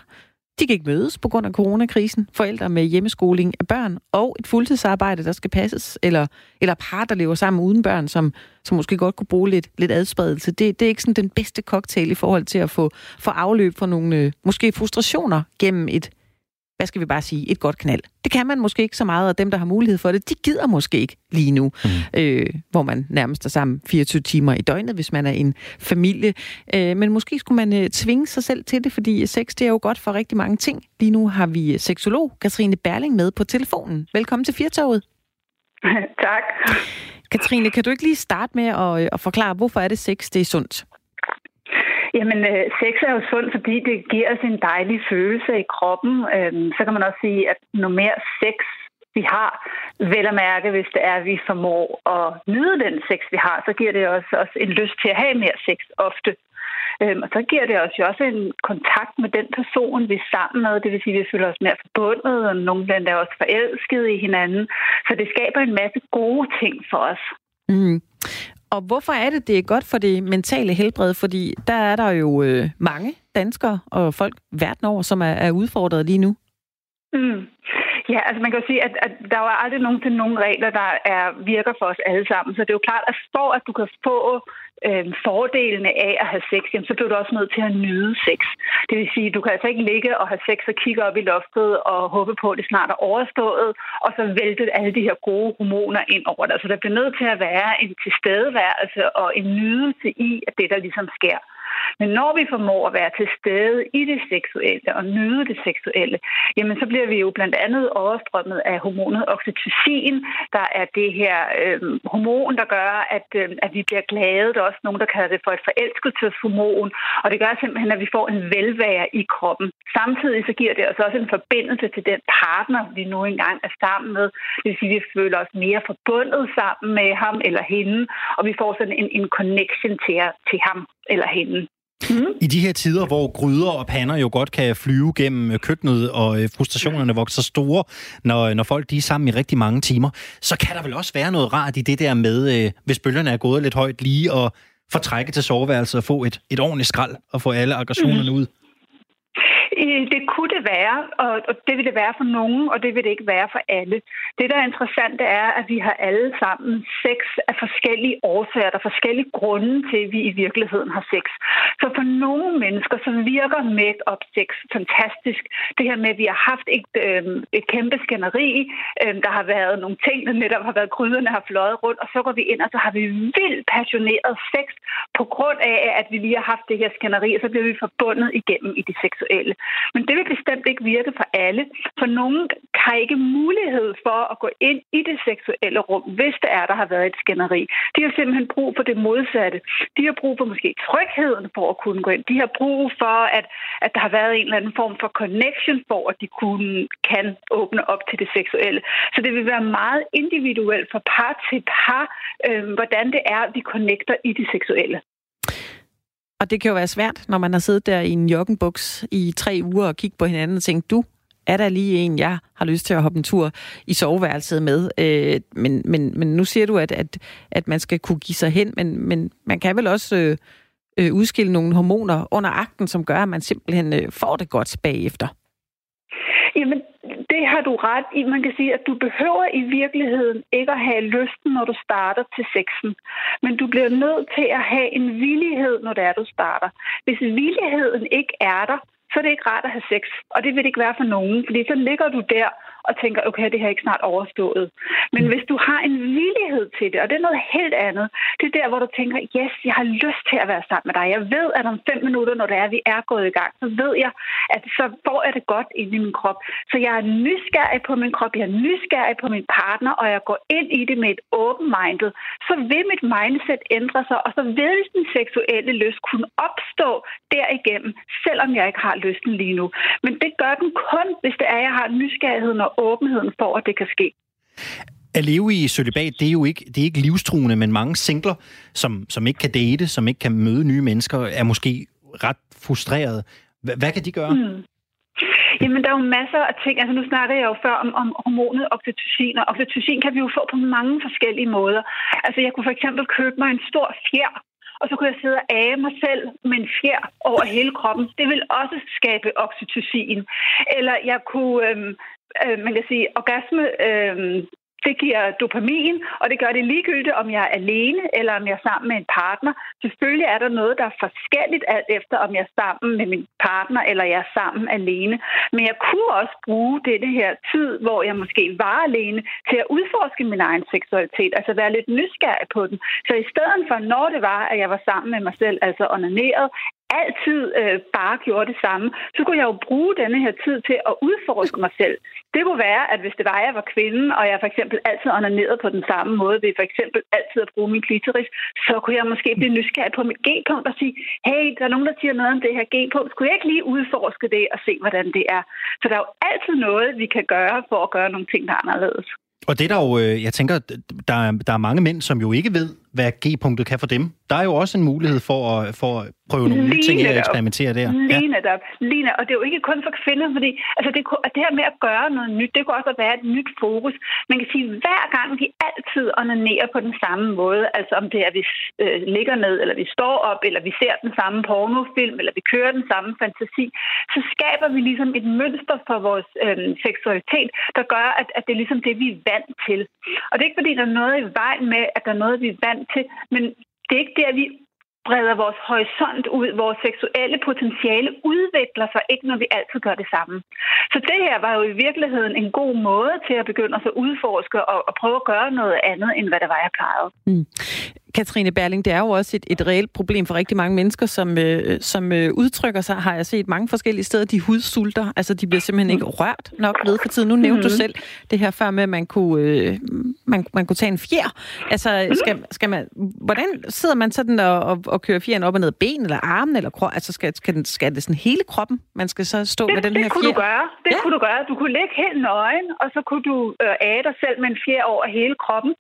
de kan ikke mødes på grund af coronakrisen. Forældre med hjemmeskoling af børn og et fuldtidsarbejde, der skal passes, eller, eller par, der lever sammen uden børn, som, som måske godt kunne bruge lidt, lidt adspredelse. Det, det er ikke sådan den bedste cocktail i forhold til at få, få afløb for nogle øh, måske frustrationer gennem et hvad skal vi bare sige, et godt knald. Det kan man måske ikke så meget, og dem, der har mulighed for det, de gider måske ikke lige nu, mm. øh, hvor man nærmest er sammen 24 timer i døgnet, hvis man er en familie. Øh, men måske skulle man øh, tvinge sig selv til det, fordi sex det er jo godt for rigtig mange ting. Lige nu har vi seksolog Katrine Berling med på telefonen. Velkommen til Firtoget. tak. Katrine, kan du ikke lige starte med at, øh, at forklare, hvorfor er det sex, det er sundt? Jamen, øh, sex er jo sundt, fordi det giver os en dejlig følelse i kroppen. Øhm, så kan man også sige, at når mere sex vi har, vel at mærke, hvis det er, at vi formår at nyde den sex, vi har, så giver det os også en lyst til at have mere sex ofte. Øhm, og så giver det os jo også en kontakt med den person, vi er sammen med. Det vil sige, at vi føler os mere forbundet, og nogle blandt er også forelskede i hinanden. Så det skaber en masse gode ting for os. Mm. Og hvorfor er det, det er godt for det mentale helbred? Fordi der er der jo øh, mange danskere og folk verden over, som er, er udfordret lige nu. Mm. Ja, altså man kan jo sige, at, at der er aldrig nogensinde nogen regler, der er, virker for os alle sammen. Så det er jo klart, at for at du kan få øh, fordelene af at have sex, jamen, så bliver du også nødt til at nyde sex. Det vil sige, du kan altså ikke ligge og have sex og kigge op i loftet og håbe på, at det snart er overstået, og så vælte alle de her gode hormoner ind over dig. Så der bliver nødt til at være en tilstedeværelse og en nydelse i, at det der ligesom sker. Men når vi formår at være til stede i det seksuelle og nyde det seksuelle, jamen så bliver vi jo blandt andet overstrømmet af hormonet oxytocin, der er det her øh, hormon, der gør, at, øh, at vi bliver glade. Der er også nogen, der kalder det for et forelskelseshormon, og det gør simpelthen, at vi får en velvære i kroppen. Samtidig så giver det os også en forbindelse til den partner, vi nu engang er sammen med. Det vil sige, at vi føler os mere forbundet sammen med ham eller hende, og vi får sådan en, en connection til, til ham eller hende. Mm. I de her tider, hvor gryder og pander jo godt kan flyve gennem køkkenet, og øh, frustrationerne vokser store, når, når folk de er sammen i rigtig mange timer, så kan der vel også være noget rart i det der med, øh, hvis bølgerne er gået lidt højt, lige at få trække til soveværelset og få et, et ordentligt skrald og få alle aggressionerne mm. ud? Det kunne det være, og det vil det være for nogen, og det vil det ikke være for alle. Det, der er interessant, det er, at vi har alle sammen sex af forskellige årsager. Der er forskellige grunde til, at vi i virkeligheden har sex. Så for nogle mennesker, så virker make-up sex fantastisk. Det her med, at vi har haft et, øh, et kæmpe skænderi, øh, der har været nogle ting, der netop har været krydderne har fløjet rundt, og så går vi ind, og så har vi vildt passioneret sex på grund af, at vi lige har haft det her skænderi, og så bliver vi forbundet igennem i det seksuelle. Men det vil bestemt ikke virke for alle, for nogen har ikke mulighed for at gå ind i det seksuelle rum, hvis det er, der har været et skænderi. De har simpelthen brug for det modsatte. De har brug for måske trygheden for at kunne gå ind. De har brug for, at, at der har været en eller anden form for connection for, at de kunne, kan åbne op til det seksuelle. Så det vil være meget individuelt fra par til par, øh, hvordan det er, vi connecter i det seksuelle. Og det kan jo være svært, når man har siddet der i en joggenbuks i tre uger og kigget på hinanden og tænkt, du, er der lige en, jeg har lyst til at hoppe en tur i soveværelset med. Øh, men, men, men nu siger du, at, at, at man skal kunne give sig hen, men, men man kan vel også øh, øh, udskille nogle hormoner under akten, som gør, at man simpelthen øh, får det godt bagefter. Jamen, det har du ret i. Man kan sige, at du behøver i virkeligheden ikke at have lysten, når du starter til sexen. Men du bliver nødt til at have en villighed, når det er, du starter. Hvis villigheden ikke er der, så er det ikke rart at have sex. Og det vil det ikke være for nogen, fordi så ligger du der og tænker, okay, det her er ikke snart overstået. Men hvis du har en villighed til det, og det er noget helt andet, det er der, hvor du tænker, yes, jeg har lyst til at være sammen med dig. Jeg ved, at om fem minutter, når det er, vi er gået i gang, så ved jeg, at så får jeg det godt ind i min krop. Så jeg er nysgerrig på min krop, jeg er nysgerrig på min partner, og jeg går ind i det med et open minded, så vil mit mindset ændre sig, og så vil den seksuelle lyst kunne opstå derigennem, selvom jeg ikke har lysten lige nu. Men det gør den kun, hvis det er, at jeg har nysgerrigheden og åbenheden for, at det kan ske. At leve i sølibat, det er jo ikke, det er ikke livstruende, men mange singler, som, som ikke kan date, som ikke kan møde nye mennesker, er måske ret frustrerede. H- hvad kan de gøre? Mm. Jamen, der er jo masser af ting. Altså, nu snakker jeg jo før om, om hormonet oxytocin, og oxytocin kan vi jo få på mange forskellige måder. Altså, jeg kunne for eksempel købe mig en stor fjer, og så kunne jeg sidde og age mig selv med en fjer over hele kroppen. Det vil også skabe oxytocin. Eller jeg kunne, øhm, øh, man kan sige, orgasme øh, det giver dopamin, og det gør det ligegyldigt, om jeg er alene eller om jeg er sammen med en partner. Selvfølgelig er der noget, der er forskelligt alt efter, om jeg er sammen med min partner eller jeg er sammen alene. Men jeg kunne også bruge denne her tid, hvor jeg måske var alene, til at udforske min egen seksualitet, altså være lidt nysgerrig på den. Så i stedet for, når det var, at jeg var sammen med mig selv, altså onaneret, altid øh, bare gjorde det samme, så kunne jeg jo bruge denne her tid til at udforske mig selv. Det kunne være, at hvis det var, at jeg var kvinde, og jeg for eksempel altid ned på den samme måde, ved for eksempel altid at bruge min klitoris, så kunne jeg måske blive nysgerrig på mit G-punkt og sige, hey, der er nogen, der siger noget om det her G-punkt. Skulle jeg ikke lige udforske det og se, hvordan det er? Så der er jo altid noget, vi kan gøre for at gøre nogle ting, der er anderledes. Og det er der jo, øh, jeg tænker, der er, der er mange mænd, som jo ikke ved, hvad G-punktet kan for dem. Der er jo også en mulighed for at, for prøve nogle nye ting og eksperimentere der. Lige ja. netop. Lige netop. Og det er jo ikke kun for kvinder, fordi altså det, det her med at gøre noget nyt, det kunne også være et nyt fokus. Man kan sige, at hver gang vi altid onanerer på den samme måde, altså om det er, at vi øh, ligger ned, eller vi står op, eller vi ser den samme pornofilm, eller vi kører den samme fantasi, så skaber vi ligesom et mønster for vores øh, seksualitet, der gør, at, at det er ligesom det, vi er vant til. Og det er ikke fordi, der er noget i vejen med, at der er noget, vi er vant til, men det er ikke der, vi breder vores horisont ud. Vores seksuelle potentiale udvikler sig ikke, når vi altid gør det samme. Så det her var jo i virkeligheden en god måde til at begynde at udforske og, og prøve at gøre noget andet, end hvad det var, jeg plejede. Mm. Katrine Berling, det er jo også et, et reelt problem for rigtig mange mennesker, som, øh, som øh, udtrykker sig, har jeg set mange forskellige steder, de hudsulter. Altså, de bliver simpelthen ikke rørt nok ved for tiden. Nu nævnte mm-hmm. du selv det her før med, at man kunne, øh, man, man kunne tage en fjer. Altså, skal, skal man, hvordan sidder man sådan og, og, og kører fjeren op og ned af ben eller armen eller krop? Altså, skal, skal, den, skal det sådan hele kroppen, man skal så stå det, med den det her kunne fjer? Du gøre. Det ja. kunne du gøre. Du kunne ligge helt nøgen, og så kunne du øh, æde dig selv med en fjer over hele kroppen.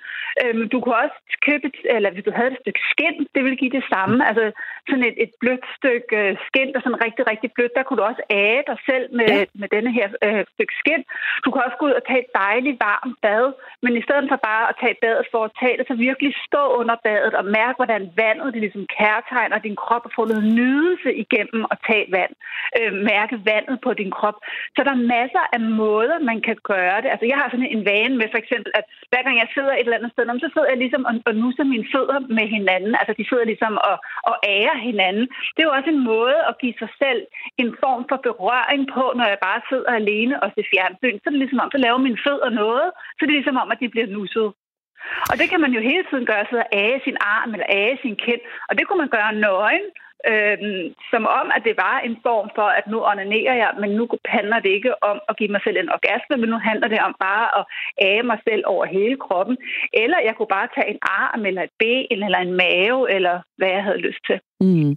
Øhm, du kunne også købe, eller hvis du havde et stykke skind, det ville give det samme. Altså sådan et, et blødt stykke øh, skind, der er sådan rigtig, rigtig blødt, der kunne du også æge dig selv med, ja. med denne her øh, stykke skind. Du kan også gå ud og tage et dejligt varmt bad, men i stedet for bare at tage badet for at tage det, så virkelig stå under badet og mærke, hvordan vandet det ligesom kærtegner din krop og få noget nydelse igennem at tage vand. Øh, mærke vandet på din krop. Så der er masser af måder, man kan gøre det. Altså jeg har sådan en vane med for eksempel, at hver gang jeg sidder et eller andet sted, så sidder jeg ligesom og, og nusser mine fødder med hinanden. Altså de sidder ligesom og, og ærer hinanden. Det er jo også en måde at give sig selv en form for berøring på, når jeg bare sidder alene og ser fjernsyn. Så er det ligesom om, så laver mine fødder noget. Så det ligesom om, at de bliver nusset. Og det kan man jo hele tiden gøre, sidde og æge sin arm eller æge sin kind. Og det kunne man gøre nøgen, øh, som om, at det var en form for, at nu onanerer jeg, men nu handler det ikke om at give mig selv en orgasme, men nu handler det om bare at æge mig selv over hele kroppen. Eller jeg kunne bare tage en arm, eller et ben, eller en mave, eller hvad jeg havde lyst til. Mm.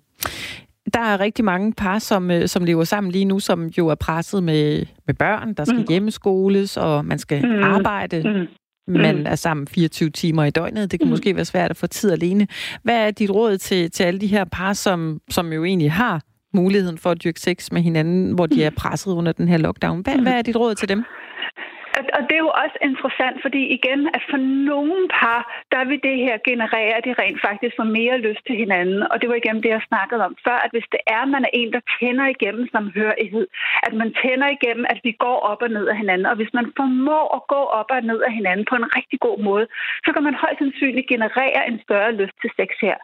Der er rigtig mange par, som, øh, som lever sammen lige nu, som jo er presset med, med børn, der skal mm. hjemmeskoles, og man skal mm. arbejde. Mm man mm. er sammen 24 timer i døgnet. Det kan mm. måske være svært at få tid alene. Hvad er dit råd til, til alle de her par, som, som jo egentlig har muligheden for at dyrke sex med hinanden, hvor de er presset under den her lockdown? Hvad, hvad er dit råd til dem? Og det er jo også interessant, fordi igen, at for nogle par, der vil det her generere, at de rent faktisk får mere lyst til hinanden. Og det var igen det, jeg snakkede om før, at hvis det er, at man er en, der tænder igennem samhørighed, at man tænder igennem, at vi går op og ned af hinanden, og hvis man formår at gå op og ned af hinanden på en rigtig god måde, så kan man højst sandsynligt generere en større lyst til sex her.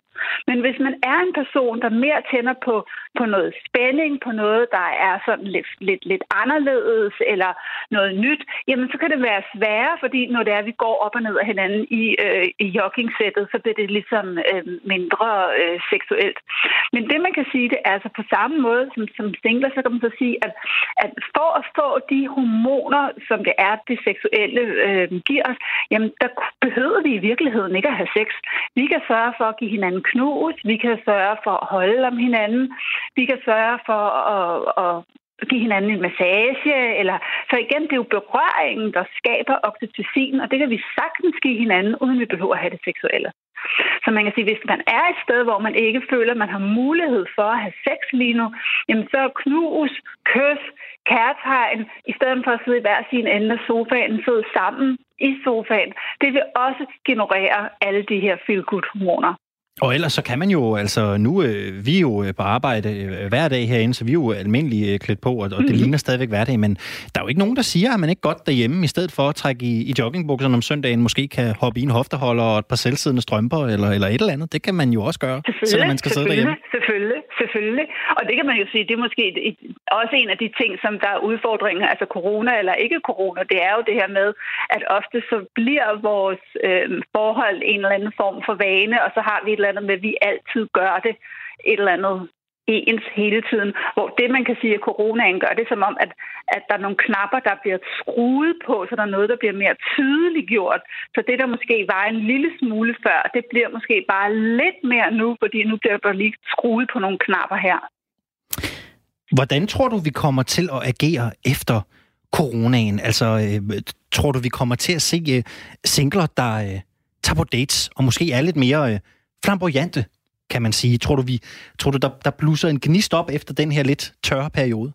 Men hvis man er en person, der mere tænder på, på noget spænding, på noget, der er sådan lidt, lidt, lidt anderledes eller noget nyt, jamen så kan det være sværere, fordi når det er, at vi går op og ned af hinanden i, øh, i joggingsættet, så bliver det ligesom øh, mindre øh, seksuelt. Men det, man kan sige, det er altså på samme måde som, som singler, så kan man så sige, at, at for at få de hormoner, som det er, det seksuelle øh, giver os, jamen der behøver vi i virkeligheden ikke at have sex. Vi kan sørge for at give hinanden knus, vi kan sørge for at holde om hinanden, vi kan sørge for at, at give hinanden en massage, eller så igen, det er jo berøringen, der skaber oxytocin, og det kan vi sagtens give hinanden, uden vi behøver at have det seksuelle. Så man kan sige, hvis man er et sted, hvor man ikke føler, at man har mulighed for at have sex lige nu, jamen så knus, kys, kærtegn, i stedet for at sidde i hver sin ende af sofaen, sidde sammen i sofaen, det vil også generere alle de her feel-good-hormoner. Og ellers så kan man jo, altså nu, øh, vi er jo øh, på arbejde øh, hver dag herinde, så vi er jo almindeligt øh, klædt på, og, og det mm-hmm. ligner stadigvæk hverdag, men der er jo ikke nogen, der siger, at man ikke godt derhjemme, i stedet for at trække i, i joggingbukserne om søndagen, måske kan hoppe i en hofteholder og et par selvsiddende strømper, eller, eller et eller andet. Det kan man jo også gøre, selvom man skal sidde derhjemme. Selvfølgelig, selvfølgelig. Og det kan man jo sige, det er måske et, et, også en af de ting, som der er udfordringen, altså corona eller ikke corona, det er jo det her med, at ofte så bliver vores øh, forhold en eller anden form for vane, og så har vi et eller andet med, at vi altid gør det et eller andet ens hele tiden. Hvor det, man kan sige, at coronaen gør det som om, at, at der er nogle knapper, der bliver skruet på, så der er noget, der bliver mere tydeligt gjort. Så det, der måske var en lille smule før, det bliver måske bare lidt mere nu, fordi nu bliver der lige skruet på nogle knapper her. Hvordan tror du, vi kommer til at agere efter coronaen? Altså, øh, tror du, vi kommer til at se øh, singler, der øh, tager på dates, og måske er lidt mere øh, flamboyante, kan man sige. Tror du, vi, tror du der, der blusser en gnist op efter den her lidt tørre periode?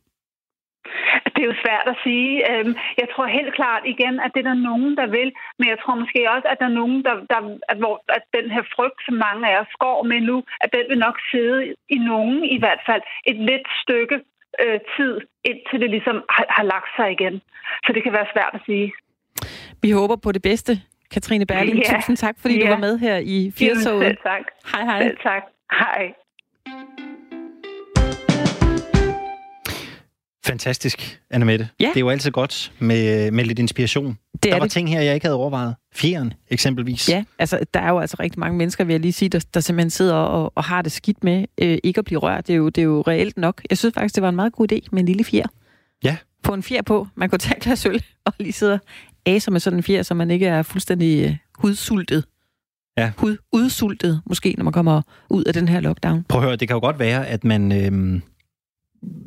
Det er jo svært at sige. Øhm, jeg tror helt klart igen, at det er der nogen, der vil, men jeg tror måske også, at der er nogen, der, der at, hvor, at den her frygt, som mange af os går med nu, at den vil nok sidde i nogen i hvert fald et lidt stykke øh, tid, indtil det ligesom har, har lagt sig igen. Så det kan være svært at sige. Vi håber på det bedste. Katrine Berling, ja. tusind tak, fordi ja. du var med her i Firtoget. Selv tak. Hej, hej. Selv tak. Hej. Fantastisk, Anne Mette. Ja. Det er jo altid godt med, med lidt inspiration. Det der var det. ting her, jeg ikke havde overvejet. Fjeren, eksempelvis. Ja, altså der er jo altså rigtig mange mennesker, vil jeg lige sige, der, der simpelthen sidder og, og har det skidt med øh, ikke at blive rørt. Det er, jo, det er jo reelt nok. Jeg synes faktisk, det var en meget god idé med en lille fjer. Ja. Få en fjer på. Man kunne tage et glas øl og lige sidde aser med sådan en fjer, så man ikke er fuldstændig øh, hudsultet. Ja. Hud udsultet, måske, når man kommer ud af den her lockdown. Prøv at høre, det kan jo godt være, at man... Øh,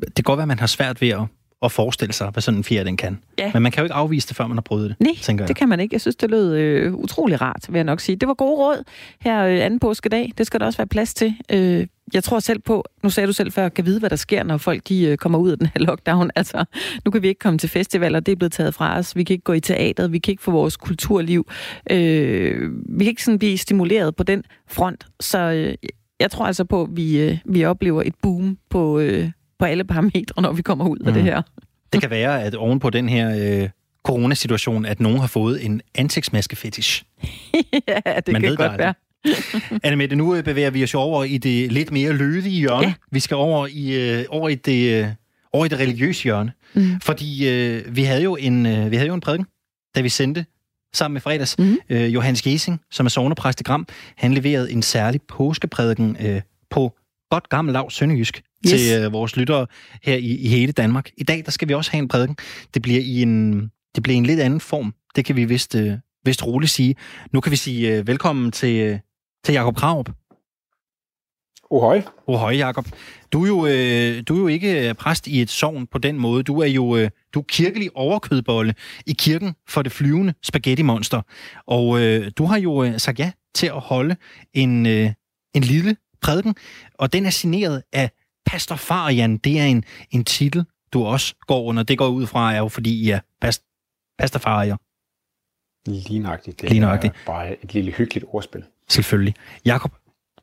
det kan godt være, at man har svært ved at, at forestille sig, hvad sådan en fjer den kan. Ja. Men man kan jo ikke afvise det, før man har prøvet det, Nej, tænker jeg. det kan man ikke. Jeg synes, det lød øh, utrolig rart, vil jeg nok sige. Det var gode råd her øh, anden påskedag. Det skal der også være plads til. Øh, jeg tror selv på, nu sagde du selv før, kan vide, hvad der sker, når folk de, øh, kommer ud af den her lockdown. Altså, nu kan vi ikke komme til festivaler, det er blevet taget fra os. Vi kan ikke gå i teateret, vi kan ikke få vores kulturliv. Øh, vi kan ikke sådan blive stimuleret på den front. Så øh, jeg tror altså på, at vi, øh, vi oplever et boom på, øh, på alle parametre, når vi kommer ud af Mm. det her. Det kan være, at oven på den her øh, coronasituation, at nogen har fået en ansigtsmaske-fetish. ja, det Man kan ved godt det være. Annemette, nu øh, bevæger vi os over i det lidt mere lødige hjørne. Ja. Vi skal over i, øh, over i, det, øh, over i det religiøse hjørne. Mm. Fordi øh, vi, havde jo en, øh, vi havde jo en prædiken, da vi sendte sammen med fredags. Mhm. Øh, Johannes Gesing, som er sovnepræst i Gram, han leverede en særlig påskeprædiken øh, på godt gammel lav sønderjysk Yes. til øh, vores lyttere her i, i hele Danmark. I dag der skal vi også have en prædiken. Det bliver i en, det bliver en lidt anden form. Det kan vi vist, øh, vist roligt sige. Nu kan vi sige øh, velkommen til, øh, til Jakob Kraup. Ohøj. Oh, høj, Jakob. Du er, jo, øh, du er jo ikke øh, præst i et sovn på den måde. Du er jo øh, du er kirkelig overkødbolle i kirken for det flyvende spaghetti-monster. Og øh, du har jo øh, sagt ja til at holde en, øh, en lille prædiken, og den er signeret af Pastor Farian. Det er en, en titel, du også går under. Det går ud fra, er jo fordi I er past, Pastor Nøjagtigt. Det Lige nøjagtigt. er bare et lille hyggeligt ordspil. Selvfølgelig. Jakob,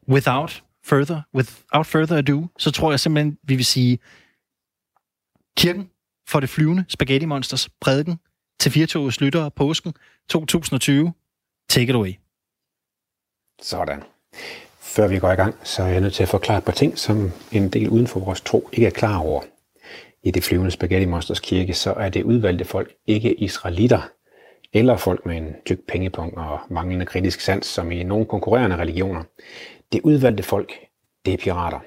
without further, without further ado, så tror jeg simpelthen, vi vil sige, kirken for det flyvende Spaghetti Monsters prædiken til Firtogets lyttere påsken 2020. Take it away. Sådan. Før vi går i gang, så er jeg nødt til at forklare et par ting, som en del uden for vores tro ikke er klar over. I det flyvende Spaghetti Monsters kirke, så er det udvalgte folk ikke israelitter, eller folk med en tyk pengepunkt og manglende kritisk sans, som i nogle konkurrerende religioner. Det udvalgte folk, det er pirater.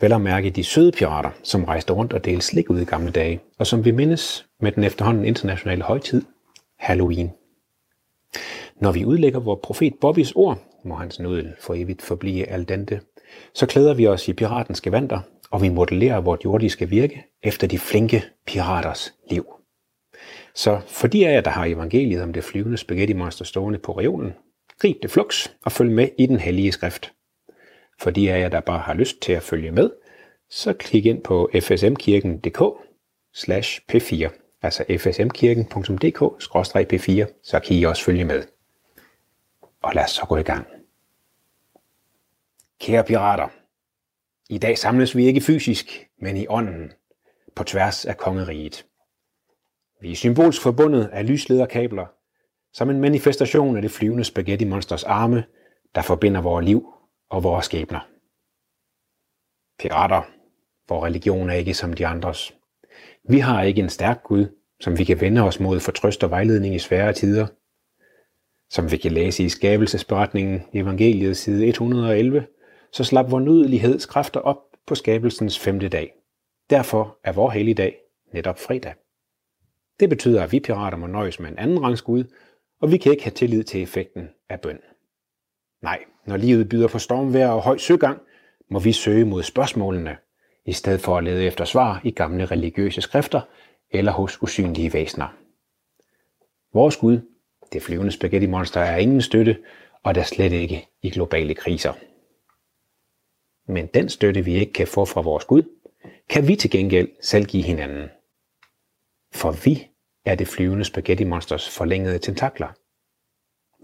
Vel at mærke de søde pirater, som rejste rundt og delte slik ud i gamle dage, og som vi mindes med den efterhånden internationale højtid, Halloween. Når vi udlægger vor profet Bobbys ord, må hans nødel for evigt forblive al dente, så klæder vi os i piratens gevanter, og vi modellerer vort jordiske virke efter de flinke piraters liv. Så for de af jer, der har evangeliet om det flyvende spaghetti monster stående på reolen, grib det flux og følg med i den hellige skrift. For de af jer, der bare har lyst til at følge med, så klik ind på fsmkirken.dk slash p4, altså fsmkirken.dk-p4, så kan I også følge med. Og lad os så gå i gang. Kære pirater, i dag samles vi ikke fysisk, men i ånden, på tværs af kongeriget. Vi er symbolsk forbundet af lyslederkabler, som en manifestation af det flyvende spaghetti monsters arme, der forbinder vores liv og vores skæbner. Pirater, hvor religion er ikke som de andres. Vi har ikke en stærk Gud, som vi kan vende os mod for trøst og vejledning i svære tider. Som vi kan læse i skabelsesberetningen i evangeliet side 111, så slap vor nødeligheds kræfter op på skabelsens femte dag. Derfor er vor helligdag netop fredag. Det betyder, at vi pirater må nøjes med en anden rangs Gud, og vi kan ikke have tillid til effekten af bøn. Nej, når livet byder på stormvejr og høj søgang, må vi søge mod spørgsmålene, i stedet for at lede efter svar i gamle religiøse skrifter eller hos usynlige væsener. Vores Gud, det flyvende spaghetti monster, er ingen støtte, og der slet ikke i globale kriser. Men den støtte, vi ikke kan få fra vores Gud, kan vi til gengæld selv give hinanden. For vi er det flyvende spaghetti monsters forlængede tentakler.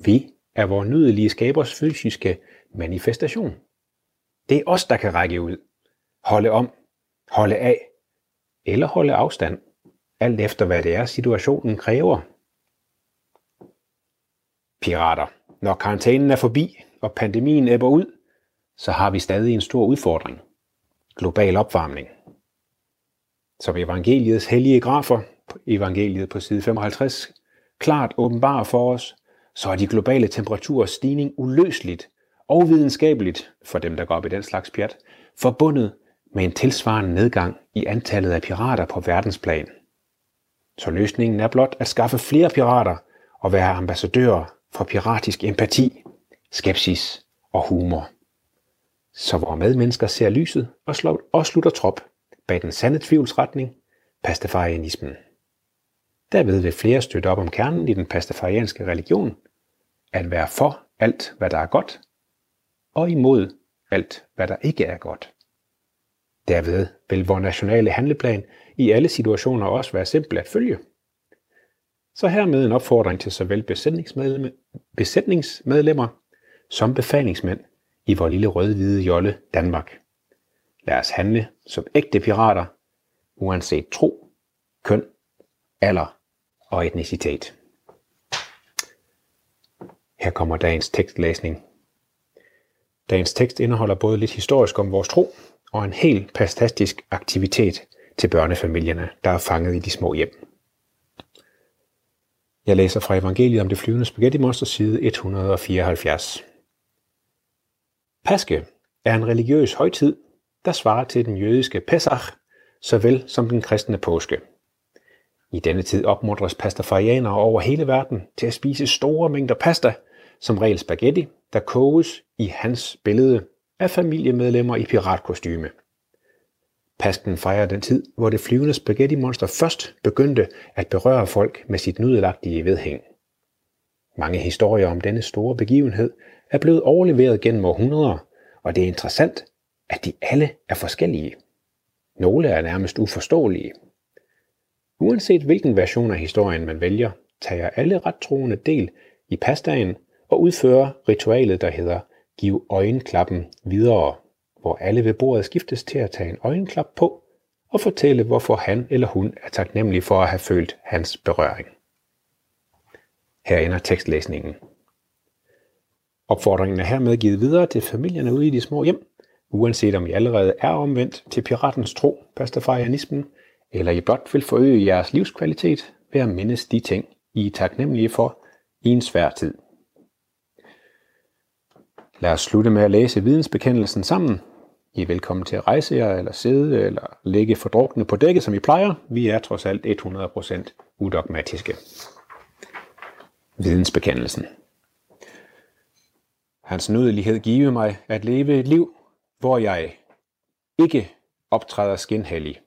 Vi er vores nydelige skabers fysiske manifestation. Det er os, der kan række ud, holde om, holde af eller holde afstand, alt efter hvad det er, situationen kræver. Pirater. Når karantænen er forbi og pandemien æbber ud, så har vi stadig en stor udfordring. Global opvarmning. Som evangeliets hellige grafer, evangeliet på side 55, klart åbenbarer for os, så er de globale temperaturer stigning uløseligt og videnskabeligt, for dem der går op i den slags pjat, forbundet med en tilsvarende nedgang i antallet af pirater på verdensplan. Så løsningen er blot at skaffe flere pirater og være ambassadører for piratisk empati, skepsis og humor. Så vores medmennesker ser lyset og, slår, og slutter trop bag den sande tvivlsretning, pastafarianismen. Derved vil flere støtte op om kernen i den pastafarianske religion, at være for alt, hvad der er godt, og imod alt, hvad der ikke er godt. Derved vil vores nationale handleplan i alle situationer også være simpel at følge. Så hermed en opfordring til såvel besætningsmedlemmer som befalingsmænd i vores lille rød-hvide jolle Danmark. Lad os handle som ægte pirater, uanset tro, køn, alder og etnicitet. Her kommer dagens tekstlæsning. Dagens tekst indeholder både lidt historisk om vores tro og en helt fantastisk aktivitet til børnefamilierne, der er fanget i de små hjem. Jeg læser fra evangeliet om det flyvende spaghetti monster side 174. Paske er en religiøs højtid, der svarer til den jødiske Pesach, såvel som den kristne påske. I denne tid opmuntres pastafarianere over hele verden til at spise store mængder pasta, som regel spaghetti, der koges i hans billede af familiemedlemmer i piratkostyme. Pasten fejrer den tid, hvor det flyvende spaghetti-monster først begyndte at berøre folk med sit nudelagtige vedhæng. Mange historier om denne store begivenhed er blevet overleveret gennem århundreder, og det er interessant, at de alle er forskellige. Nogle er nærmest uforståelige. Uanset hvilken version af historien man vælger, tager alle rettroende del i pastaen og udfører ritualet, der hedder Giv øjenklappen videre hvor alle ved bordet skiftes til at tage en øjenklap på og fortælle, hvorfor han eller hun er taknemmelig for at have følt hans berøring. Her ender tekstlæsningen. Opfordringen er hermed givet videre til familierne ude i de små hjem, uanset om I allerede er omvendt til piratens tro, pastafarianismen, eller I blot vil forøge jeres livskvalitet ved at mindes de ting, I er taknemmelige for i en svær tid. Lad os slutte med at læse vidensbekendelsen sammen, i er velkommen til at rejse jer, eller sidde, eller ligge fordrukne på dækket, som I plejer. Vi er trods alt 100% udogmatiske. Vidensbekendelsen. Hans nødelighed give mig at leve et liv, hvor jeg ikke optræder skinhellig,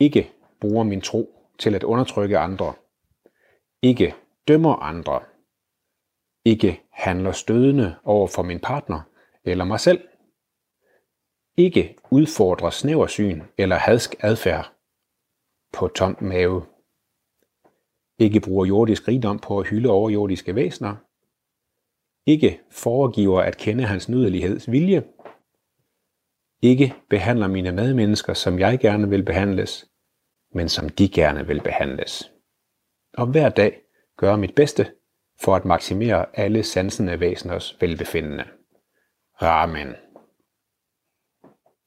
ikke bruger min tro til at undertrykke andre, ikke dømmer andre, ikke handler stødende over for min partner eller mig selv, ikke udfordrer snæversyn eller hadsk adfærd på tom mave. Ikke bruger jordisk rigdom på at hylde overjordiske væsener. Ikke foregiver at kende hans nydeligheds vilje. Ikke behandler mine medmennesker, som jeg gerne vil behandles, men som de gerne vil behandles. Og hver dag gør mit bedste for at maksimere alle sansende væseners velbefindende. Amen.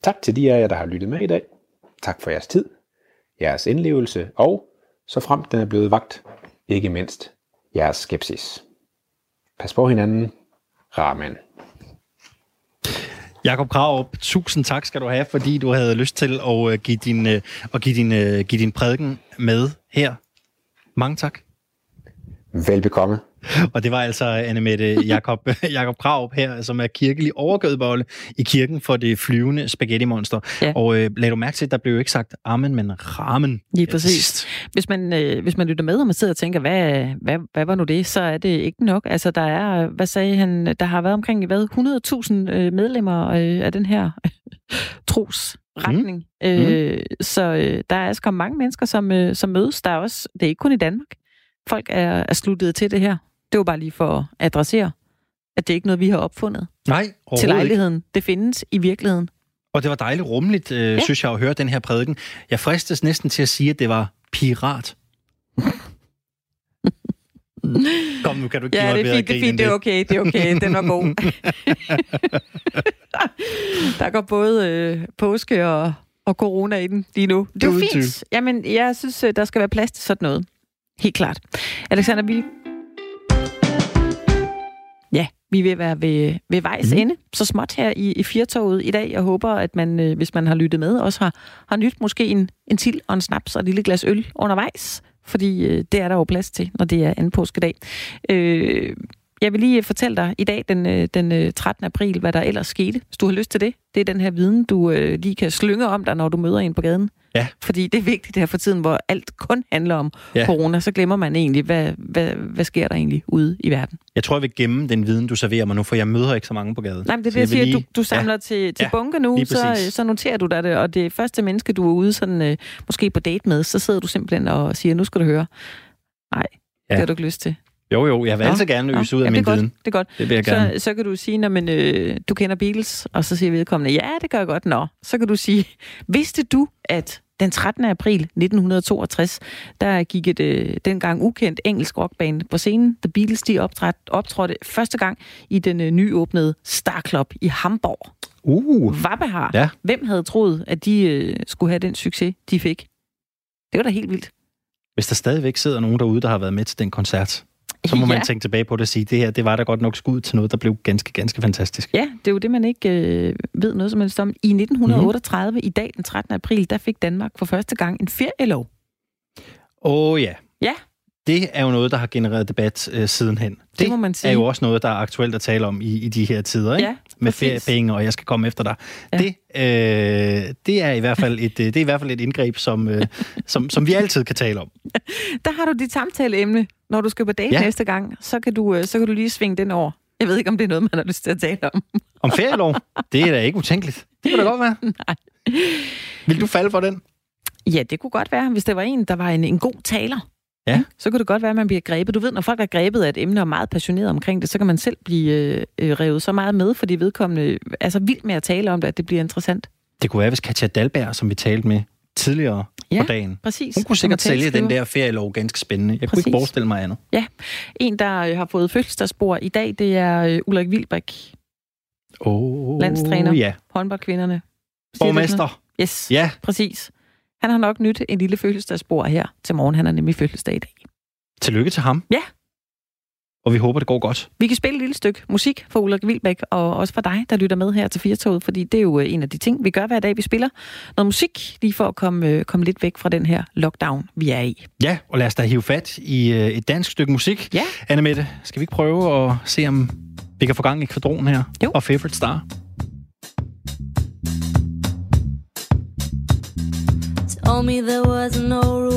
Tak til de af jer, der har lyttet med i dag. Tak for jeres tid, jeres indlevelse og, så frem den er blevet vagt, ikke mindst jeres skepsis. Pas på hinanden. Ramen. Jakob Krav, tusind tak skal du have, fordi du havde lyst til at øh, give din, øh, at give din, øh, give din prædiken med her. Mange tak. Velbekomme. Og det var altså Annemette Jakob, Jakob Krav her, som er kirkelig overgødbolle i kirken for det flyvende spaghetti-monster. Ja. Og øh, lad du mærke til, at der blev jo ikke sagt amen, men ramen. Lige præcis. Hvis man, øh, hvis man lytter med, og man sidder og tænker, hvad, hvad, hvad var nu det, så er det ikke nok. Altså, der er, hvad sagde han, der har været omkring, hvad, 100.000 øh, medlemmer øh, af den her trosretning. Mm. Øh, mm. Så øh, der er altså kommet mange mennesker, som, øh, som mødes. Der er også, det er ikke kun i Danmark. Folk er, er sluttet til det her. Det var bare lige for at adressere, at det er ikke noget, vi har opfundet. Nej, Til lejligheden. Ikke. Det findes i virkeligheden. Og det var dejligt rummeligt, øh, ja. synes jeg, at høre den her prædiken. Jeg fristes næsten til at sige, at det var pirat. Kom nu, kan du give ja, mig det er fint, det er fint, det er okay, det er okay, den var god. der går både øh, påske og, og corona i den lige nu. Det er jo fint. Jamen, jeg synes, øh, der skal være plads til sådan noget. Helt klart. Alexander, vi Ja, vi vil være ved, ved vejs mm. ende, så småt her i, i Firtoget i dag. Jeg håber, at man, øh, hvis man har lyttet med, også har, har nyt måske en, en til og en snaps og et lille glas øl undervejs, fordi øh, det er der jo plads til, når det er anden påskedag. Øh, jeg vil lige fortælle dig i dag, den, øh, den 13. Øh, april, hvad der ellers skete, hvis du har lyst til det. Det er den her viden, du øh, lige kan slynge om dig, når du møder en på gaden. Ja. Fordi det er vigtigt her for tiden, hvor alt kun handler om Ja. corona, så glemmer man egentlig, hvad, hvad, hvad sker der egentlig ude i verden. Jeg tror, jeg vil gemme den viden, du serverer mig nu, for jeg møder ikke så mange på gaden. Nej, men det er det, jeg siger. lige- Du, du samler ja. til, til Ja, bunke nu, så, så noterer du dig det, og det første menneske, du er ude sådan, øh, måske på date med, så sidder du simpelthen og siger, nu skal du høre. Nej. Ja. det har du ikke lyst til. Jo, jo, jeg vil Nå, altid gerne øse ud af ja, min det er godt, viden. Det er godt. Det vil jeg gerne. Så, så kan du sige, når man, øh, du kender Beatles, og så siger vedkommende, ja, det gør jeg godt. Nå, så kan du sige, vidste du, at den 13. april 1962, der gik et øh, dengang ukendt engelsk rockband på scenen. The Beatles, de optrådte, optrådte første gang i den øh, nyåbnede Star Club i Hamburg. Uh, Vabbehar. Ja. Hvem havde troet, at de øh, skulle have den succes, de fik? Det var da helt vildt. hvis der stadigvæk sidder nogen derude, der har været med til den koncert, så må man Ja. tænke tilbage på det og sige, det her, det var da godt nok skud til noget, der blev ganske, ganske fantastisk. Ja, det er jo det, man ikke øh, ved noget som helst om. I 1938, Mhm. mm-hmm. i dag den 13. april, der fik Danmark for første gang en ferielov. Åh oh, ja. Ja. Det er jo noget, der har genereret debat øh, sidenhen. Det må man sige. er jo også noget, der er aktuelt at tale om i, i de her tider, ikke? Ja, Med præcis. feriepenge, og jeg skal komme efter dig. Ja. Det, øh, det, er i hvert fald et, øh, det er i hvert fald et indgreb, som, øh, som, som vi altid kan tale om. Der har du dit samtaleemne. Når du skal på date Ja. ja. næste gang, så kan, du, øh, så kan du lige svinge den over. Jeg ved ikke, om det er noget, man har lyst til at tale om. Om ferielov, det er da ikke utænkeligt. Det kunne da godt være. Nej. Vil du falde for den? Ja, det kunne godt være, hvis det var en, der var en, en god taler. Ja. Så kunne det godt være, at man bliver grebet. Du ved, når folk er grebet af et emne og er meget passioneret omkring det, så kan man selv blive øh, øh, revet så meget med, fordi vedkommende er så vild med at tale om det, at det bliver interessant. Det kunne være, hvis Katja Dalberg, som vi talte med tidligere Ja. på dagen, Præcis. hun kunne sikkert er sælge den der ferielov ganske spændende. Jeg kunne Præcis. ikke forestille mig andet. En, der øh, har fået fødselsdagsbord i dag, det er øh, Ulrik Wilbæk, Oh, Landstræner. Ja. håndboldkvinderne. Siger? Borgmester. Yes, Ja, præcis. Han har nok nyt en lille fødselsdagsbord her til morgen. Han har nemlig fødselsdag i dag. tillykke til ham. Ja. Og vi håber, det går godt. Vi kan spille et lille stykke musik for Ulrik Vilbæk, og også for dig, der lytter med her til Firtoget, fordi det er jo øh, en af de ting, vi gør hver dag. Vi spiller noget musik, lige for at komme, øh, komme lidt væk fra den her lockdown, vi er i. Ja, og lad os da hive fat i øh, et dansk stykke musik. Ja. Anne Mette, skal vi ikke prøve at se, om vi kan få gang i kvadronen her? Jo. Og Favorite Star. Told me there was no rules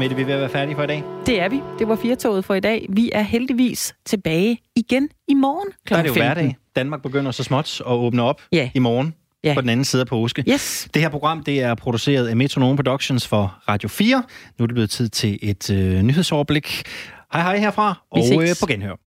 Mette, vi er ved at være færdige for i dag. Det er vi. Det var firetoget for i dag. Vi er heldigvis tilbage igen i morgen kl. Der er det jo 15. hverdag. Danmark begynder så småt at åbne op Ja. i morgen Ja. på den anden side af påske. Yes. Det her program det er produceret af Metronome Productions for Radio 4. Nu er det blevet tid til et øh, nyhedsoverblik. Hej hej herfra, og øh, på genhør.